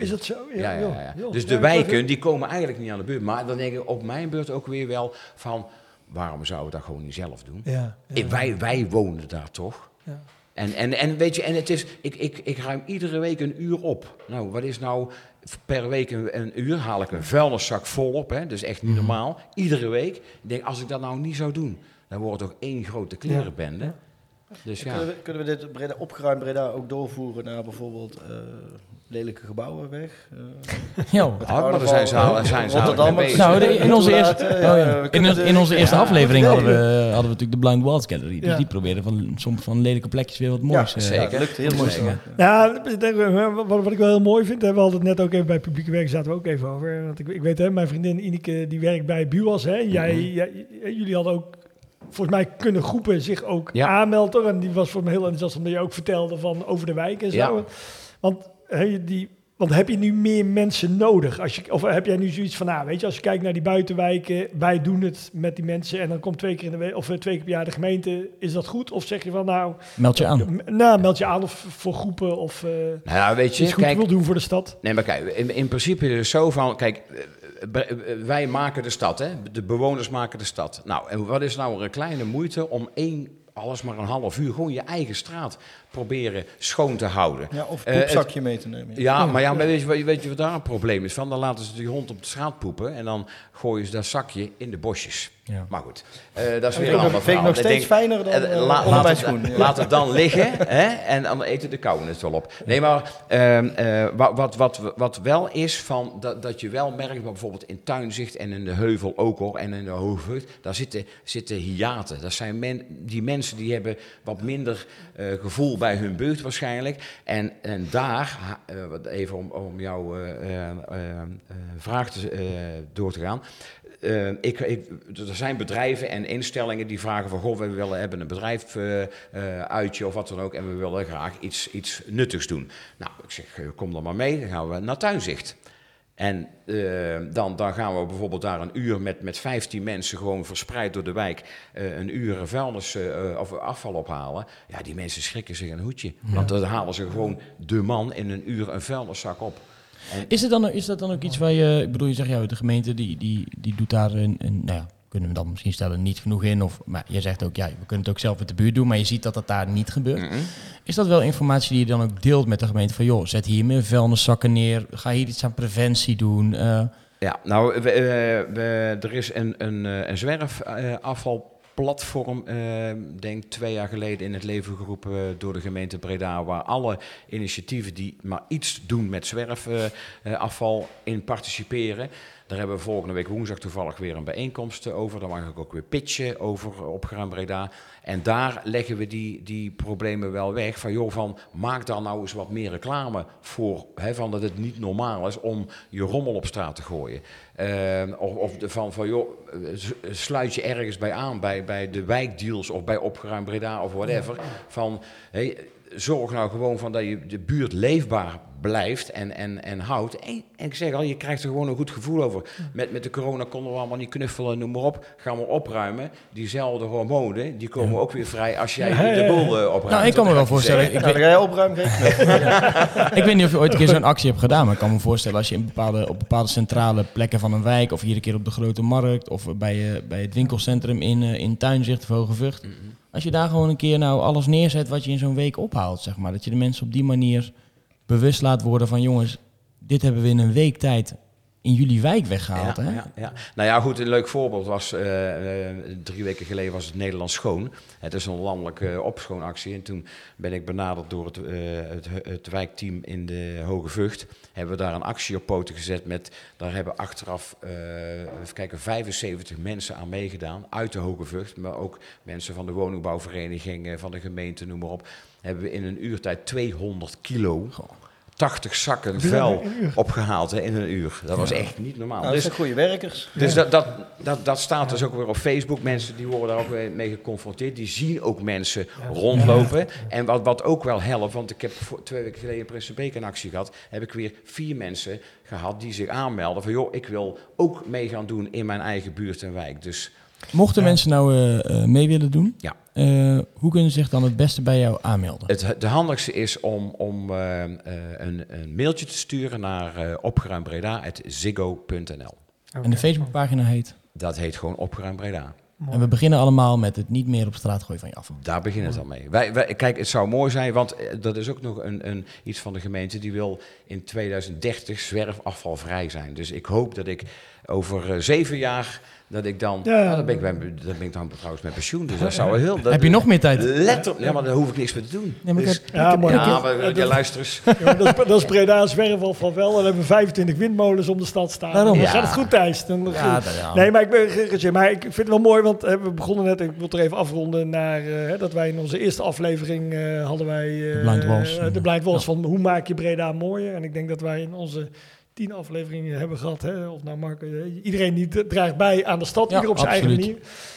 Is dat zo? Ja, ja, ja. Dus de wijken, die komen eigenlijk niet aan de beurt. Maar dan denk ik op mijn beurt ook weer wel van... waarom zouden we dat gewoon niet zelf doen? Ja, ja. Ik- wij, wij wonen daar toch? Ja. En, en, en weet je, en het is... Ik, ik, ik ruim iedere week een uur op. Nou, wat is nou... Per week een, een uur haal ik een vuilniszak vol op. Hè? Dus echt niet Mhm. normaal. Iedere week. Ik denk, als ik dat nou niet zou doen... dan wordt het toch één grote klerenbende. Ja. Dus ja. Kunnen, we, kunnen we dit Breda, opgeruimd Breda ook doorvoeren naar bijvoorbeeld eh, lelijke gebouwen weg? Eh, Ja. Maar er zijn ze al- zijn ze. Nou, in onze eerste, oh eh, ja. in, in onze eerste ja, aflevering ja. hadden we, hadden we natuurlijk de Blind Walls Gallery. Dus Ja. die probeerden van soms van lelijke plekjes weer wat Ja, moois. eh, zeker. Ja, lukt heel mooi. Ja, eh, wat, wat ik wel heel mooi vind, hè, we hadden het net ook even bij publieke werk, zaten we ook even over. Want ik, ik weet, hè, mijn vriendin Ineke, die werkt bij Buwas. Hè. Jij, Mhm. jij- jullie hadden ook, volgens mij kunnen groepen zich ook Ja. aanmelden. En die was voor me heel enthousiast, omdat je ook vertelde van over de wijk en zo. Ja. Want hè, die Want heb je nu meer mensen nodig? Als je, of heb jij nu zoiets van, nou, weet je, als je kijkt naar die buitenwijken, wij doen het met die mensen en dan komt twee keer in de week of eh, twee keer per jaar de gemeente, is dat goed? Of zeg je van, nou, Meld je aan. m- nou meld je aan of voor groepen of eh Nou ja, weet je, iets goed kijk, wil doen voor de stad? Nee, maar kijk, in, in principe is het zo van, kijk, eh, eh, wij maken de stad, hè? de bewoners maken de stad. Nou, en wat is nou een kleine moeite om één, alles maar een half uur, gewoon je eigen straat proberen schoon te houden. Ja, of Eh, het- poepzakje mee te nemen. Ja, maar ja, maar weet, je, wat- weet je wat daar een probleem is? Van, dan laten ze die hond op de straat poepen en dan gooien ze dat zakje in de bosjes. Ja. Maar goed, eh, dat is weer vind een ik ander verhaal. nog steeds denk, fijner dan eh, eh, la- laat, het, schoen. Laat het dan liggen hè? en dan eten de kauwen het wel op. Nee, maar ehm, eh, wat, wat, wat, wat wel is, van, dat, dat je wel merkt, bijvoorbeeld in Tuinzicht en in de Heuvel ook hoor, en in de Hoogvucht, daar zitten, zitten hiaten. Dat zijn men, die mensen die hebben wat minder eh, gevoel bij hun buurt waarschijnlijk. En, en daar, eh, even om, om jouw eh, eh, vraag te, door te gaan. Ik, ik, er zijn bedrijven en instellingen die vragen van... Goh, we willen hebben een bedrijf eh, eh, uitje of wat dan ook... en we willen graag iets, iets nuttigs doen. Nou, ik zeg, kom dan maar mee, dan gaan we naar Tuinzicht. En eh, dan, dan gaan we bijvoorbeeld daar een uur met, met 15 mensen gewoon verspreid door de wijk eh, een uur vuilnis eh, of afval ophalen. Ja, die mensen schrikken zich een hoedje. Want dan halen ze gewoon de man in een uur een vuilniszak op. En, Is, het dan, is dat dan ook iets waar je, ik bedoel, je zegt ja, de gemeente die, die, die doet daar een, een, nou ja, kunnen we dan misschien stellen, niet genoeg in. Of, maar je zegt ook, ja, we kunnen het ook zelf met de buurt doen, maar je ziet dat dat daar niet gebeurt. Is dat wel informatie die je dan ook deelt met de gemeente? Van joh, zet hier meer vuilniszakken neer, ga hier iets aan preventie doen. eh, Ja, nou, we, we- er is een, een, eh, een zwerfafvalplatform, eh denk twee jaar geleden in het leven geroepen door de gemeente Breda, waar alle initiatieven die maar iets doen met zwerfafval in participeren. Daar hebben we volgende week woensdag toevallig weer een bijeenkomst eh, over. Daar mag ik ook weer pitchen over opgeruimd Breda. En daar leggen we die, die problemen wel weg. Van joh, van maak daar nou eens wat meer reclame voor. Hè, van dat het niet normaal is om je rommel op straat te gooien. Eh, of of van, van joh, eh, s- sluit je ergens bij aan, bij, bij de wijkdeals of bij opgeruimd Breda of whatever. Van hey, zorg nou gewoon van dat je de buurt leefbaar blijft en, en, en houdt. En, en ik zeg al, je krijgt er gewoon een goed gevoel over. Met, met de corona konden we allemaal niet knuffelen, noem maar op. Gaan we opruimen. Diezelfde hormonen, die komen ook weer vrij als jij Ja, de boel eh, opruimt. nou, ik kan me wel voorstellen, ik, Nou, ga jij opruimen, ik weet niet of je ooit een keer zo'n actie hebt gedaan, maar ik kan me voorstellen als je in bepaalde, op bepaalde centrale plekken van een wijk, of hier een keer op de grote markt, of bij, eh, bij het winkelcentrum in, eh, in Tuinzicht of Hoge Vught. Als je daar gewoon een keer nou alles neerzet wat je in zo'n week ophaalt, zeg maar. Dat je de mensen op die manier bewust laat worden van jongens, dit hebben we in een week tijd in jullie wijk weggehaald. Ja, hè? ja, ja. Nou ja, goed, een leuk voorbeeld was, eh, eh, drie weken geleden was het Nederlands Schoon. Het is een landelijke eh, opschoonactie. En toen ben ik benaderd door het, het, het wijkteam in de Hoge Vught. Hebben we daar een actie op poten gezet met, daar hebben achteraf, eh, even kijken, 75 mensen aan meegedaan. Uit de Hoge Vught, maar ook mensen van de woningbouwvereniging, van de gemeente, noem maar op. Hebben we in een uurtijd 200 kilo... 80 zakken vuil opgehaald hè, in een uur. Dat was echt niet normaal. Nou, dat dus zijn goede werkers. dus dat, dat, dat, dat staat dus ook weer op Facebook. Mensen die worden daar ook weer mee geconfronteerd. Die zien ook mensen rondlopen. En wat, wat ook wel helpt, want ik heb voor, twee weken geleden in Prinsenbeek een actie gehad. Heb ik weer vier mensen gehad die zich aanmelden van... joh, ik wil ook mee gaan doen in mijn eigen buurt en wijk. Dus Mochten mensen nou eh, eh, mee willen doen, Ja. eh, hoe kunnen ze zich dan het beste bij jou aanmelden? het de handigste is om, om eh, eh, een, een mailtje te sturen naar uh, opgeruimbreda.ziggo.nl. En de Facebookpagina heet? Dat heet gewoon Opgeruimd Breda. En we beginnen allemaal met het niet meer op straat gooien van je afval. Daar begint het al mee. Wij, wij, kijk, het zou mooi zijn, want dat is ook nog een, een, iets van de gemeente. Die wil in 2030 zwerfafvalvrij zijn. Dus ik hoop dat ik over uh, zeven jaar, dat ik dan... Ja. Nou, dan, ben ik, bij- dan ben ik dan trouwens met pensioen. Dus dat zou wel heel... Dat, Heb je nog meer tijd? Letterlijk, ja, maar daar hoef ik niks meer te doen. Nee, maar Dus- Ja, maar ja, maar dat- ja, luister eens. Ja, dat, is, dat is Breda zwerfval van wel. En dan hebben we 25 windmolens om de stad staan. Daarom. Dan Ja. gaat het goed, Thijs. Dan, dat-. Nee, maar ik, ben, maar ik vind het wel mooi, want eh, we begonnen net, ik wil het er even afronden, naar eh, hè, dat wij in onze eerste aflevering eh, hadden wij... eh, De Blind Walls. eh, de Blind Walls van hoe maak je Breda mooier. En ik denk dat wij in onze tien afleveringen hebben gehad. Hè? Of nou Marco, eh, iedereen die draagt bij aan de stad, Ja, ieder op zijn eigen manier.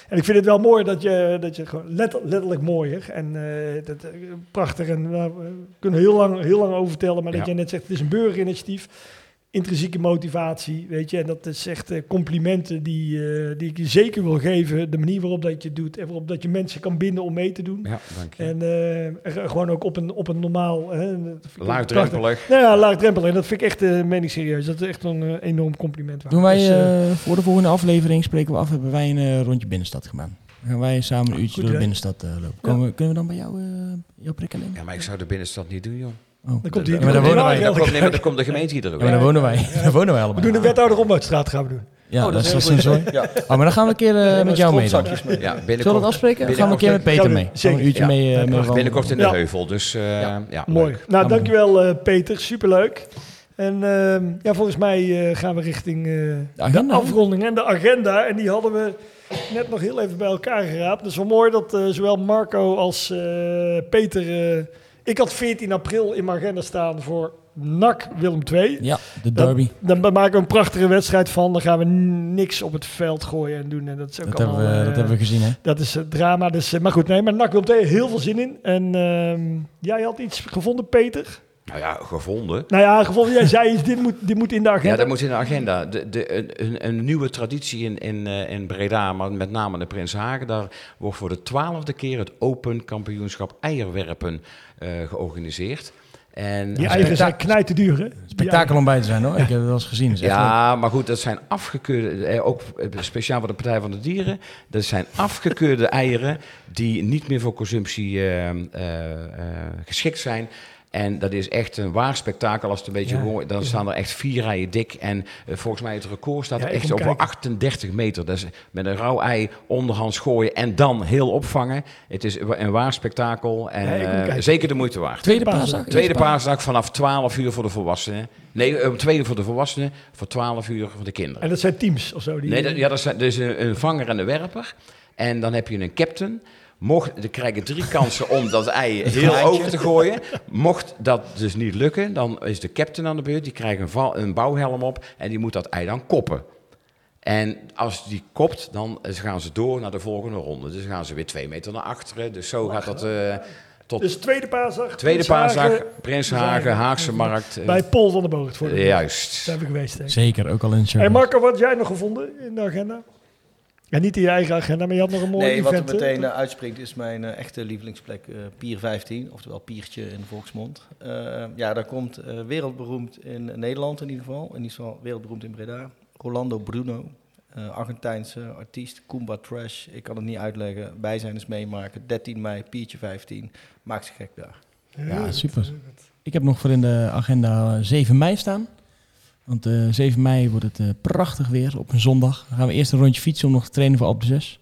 En ik vind het wel mooi dat je, dat je gewoon letter- letterlijk mooier en eh, dat, eh, prachtig. En nou, we kunnen heel lang, heel lang over vertellen, maar dat jij net zegt, het is een burgerinitiatief. Intrinsieke motivatie, weet je. En dat is echt eh, complimenten die, eh, die ik je zeker wil geven. De manier waarop dat je het doet en waarop dat je mensen kan binden om mee te doen. Ja, dank je. En eh, gewoon ook op een, op een normaal... Hè. Laagdrempelig. Nou ja, laagdrempelig. En dat vind ik echt, uh, meen ik serieus, dat is echt een enorm compliment. waard. Doen wij Dus, voor de volgende aflevering, spreken we af, hebben wij een rondje binnenstad gedaan. Dan gaan wij samen een uurtje Goed door de binnenstad eh, lopen. Kunnen we dan bij jou, eh jouw prikkeling? Ja, maar ik zou de binnenstad niet doen, joh. Oh. dan komt maar daar wonen wij. Dan komt, nee, maar dan komt de gemeente hier er ook. Ja, maar daar wonen wij. Daar wonen wij we allemaal. doen de wethouder Ombudsstraat gaan we doen. Ja, Oh, dat is sensor. goed. Ja. Oh, maar dan gaan we een keer eh, met jou mee dan. Ja, Zullen we dat binnenkort, afspreken? Dan gaan we een keer met Peter we mee. we een uurtje Zeker. mee, eh, Ja, mee binnenkort in de Ja. heuvel. Dus eh, Ja. ja, Mooi. leuk. Nou, we dankjewel eh, Peter. Superleuk. En ehm, ja, volgens mij eh, gaan we richting eh, de, hè? afronding en de agenda. En die hadden we net nog heel even bij elkaar geraapt. Dus wel mooi dat eh, zowel Marco als eh, Peter... eh, ik had 14 april in mijn agenda staan voor NAC Willem II. Ja, de derby. Dan maken we een prachtige wedstrijd van. Dan gaan we niks op het veld gooien en doen. En dat is ook Dat hebben, allemaal, we, eh, dat hebben we gezien, hè? dat is het drama. Dus, eh, maar goed, nee, maar NAC Willem II, heel veel zin in. En ehm, jij had iets gevonden, Peter? Nou ja, gevonden. Nou ja, gevonden. Jij zei, dit moet, dit moet in de agenda. Ja, dat moet in de agenda. De, de, een- een, nieuwe traditie in, in, eh, in Breda, maar met name de Prinshagen. Daar wordt voor de twaalfde keer het Open Kampioenschap Eierwerpen eh, georganiseerd. En Die eigen zijn knijt te duur, hè? Spektakel om bij te zijn, hoor. Ik heb het wel eens gezien. Leuk. Ja, maar goed, dat zijn afgekeurde, eh, ook speciaal voor de Partij van de Dieren, dat zijn afgekeurde eieren die niet meer voor consumptie geschikt zijn. En dat is echt een waar spektakel als het een beetje Ja. hoort. Dan staan er echt vier rijen dik. En eh, volgens mij het record staat Ja, echt kijken. 38 meter. Dat is met een rauw ei onderhands gooien en dan heel opvangen. Het is een waar spektakel en Ja, eh, zeker de moeite waard. Tweede Paasdag. Tweede paasdag vanaf 12 uur voor de volwassenen. Nee, eh, om twee uur voor de volwassenen, voor 12 uur voor de kinderen. En dat zijn teams of zo. Die, Nee, dat, ja, dat is, dat is een, een vanger en een werper. En dan heb je een captain. Mocht, er krijgen drie kansen om dat ei heel over te gooien. Mocht dat dus niet lukken, dan is de captain aan de beurt. Die krijgt een, val- een bouwhelm op en die moet dat ei dan koppen. En als die kopt, dan gaan ze door naar de volgende ronde. Dus dan gaan ze weer twee meter naar achteren. Dus zo gaat dat eh, tot Dus tweede paasdag. tweede Prinshagen, paasdag. Prinshagen, Haagse Markt. eh, Bij Paul van der Boog. Voor de Juist. Zijn we geweest, denk ik. Zeker, ook al in. Hey Marco, wat had jij nog gevonden in de agenda? Ja, niet in je eigen agenda, maar je had nog een mooi Nee, wat er meteen eh, uitspringt is mijn eh, echte lievelingsplek, eh, Pier 15, oftewel Piertje in de volksmond. Eh, ja, daar komt eh, wereldberoemd in Nederland in ieder geval, in ieder geval wereldberoemd in Breda, Rolando Bruno, eh, Argentijnse artiest, Kumba Trash, ik kan het niet uitleggen, bij zijn eens meemaken, 13 mei, Piertje 15, maakt zich gek daar. Ja, super. Ik heb nog voor in de agenda eh, 7 mei staan. Want eh 7 mei wordt het eh, prachtig weer op een zondag. Dan gaan we eerst een rondje fietsen om nog te trainen voor Alpe 6.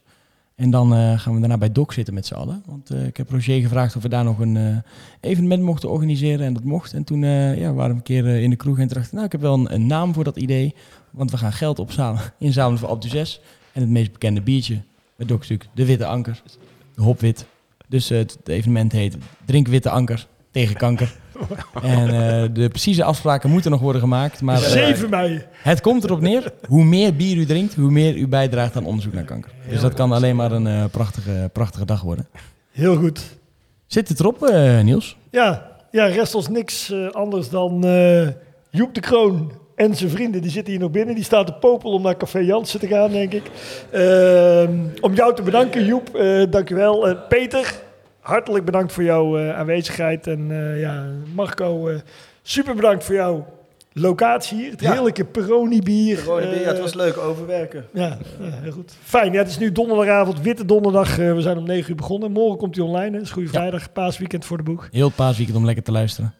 En dan eh, gaan we daarna bij Doc zitten met z'n allen. Want ik heb Roger gevraagd of we daar nog een evenement mochten organiseren. En dat mocht. En toen ja, waren we een keer in de kroeg en toen dacht ik, nou ik heb wel een, naam voor dat idee. Want we gaan geld opzamelen, inzamelen voor Alpe 6. En het meest bekende biertje bij Doc natuurlijk de Witte Anker. De Hopwit. Dus het evenement heet Drink Witte Anker tegen kanker. En eh, de precieze afspraken moeten nog worden gemaakt. Maar eh, 7 mei. het komt erop neer, hoe meer bier u drinkt, hoe meer u bijdraagt aan onderzoek naar kanker. Dus dat kan alleen maar een eh, prachtige, prachtige dag worden. Heel goed. Zit het erop, eh, Niels? Ja, ja, rest ons niks eh, anders dan eh, Joep de Kroon en zijn vrienden. Die zitten hier nog binnen. Die staan te popelen om naar Café Jansen te gaan, denk ik. Ehm, om jou te bedanken, Joep. eh dankjewel. Eh Peter, hartelijk bedankt voor jouw eh, aanwezigheid. En eh, ja, Marco, eh, super bedankt voor jouw locatie hier. Het Ja. heerlijke Peroni bier. Rode bier, ja, het was leuk overwerken. ja, ja, heel goed. Fijn, ja, het is nu donderdagavond, witte donderdag. Eh, we zijn om 9 uur begonnen. Morgen komt hij online. Het is Goede Vrijdag, paasweekend voor de boeg. Heel paasweekend om lekker te luisteren.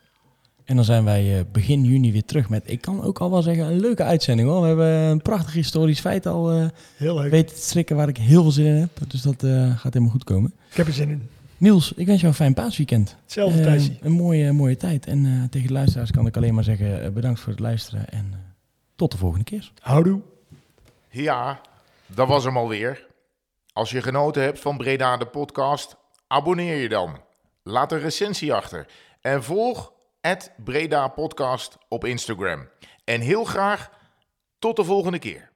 En dan zijn wij eh, begin juni weer terug met, ik kan ook al wel zeggen, een leuke uitzending hoor. We hebben een prachtig historisch feit al eh, Heel leuk. weten te strikken waar ik heel veel zin in heb. Dus dat eh, gaat helemaal goed komen. Ik heb er zin in. Niels, ik wens jou een fijn paasweekend. Hetzelfde Eh, Thijsie. Een mooie, mooie tijd. En eh, tegen de luisteraars kan ik alleen maar zeggen, eh, bedankt voor het luisteren. En tot de volgende keer. Houdoe. Ja, dat was hem alweer. Als je genoten hebt van Breda de podcast, abonneer je dan. Laat een recensie achter. En volg het Breda Podcast op Instagram. En heel graag tot de volgende keer.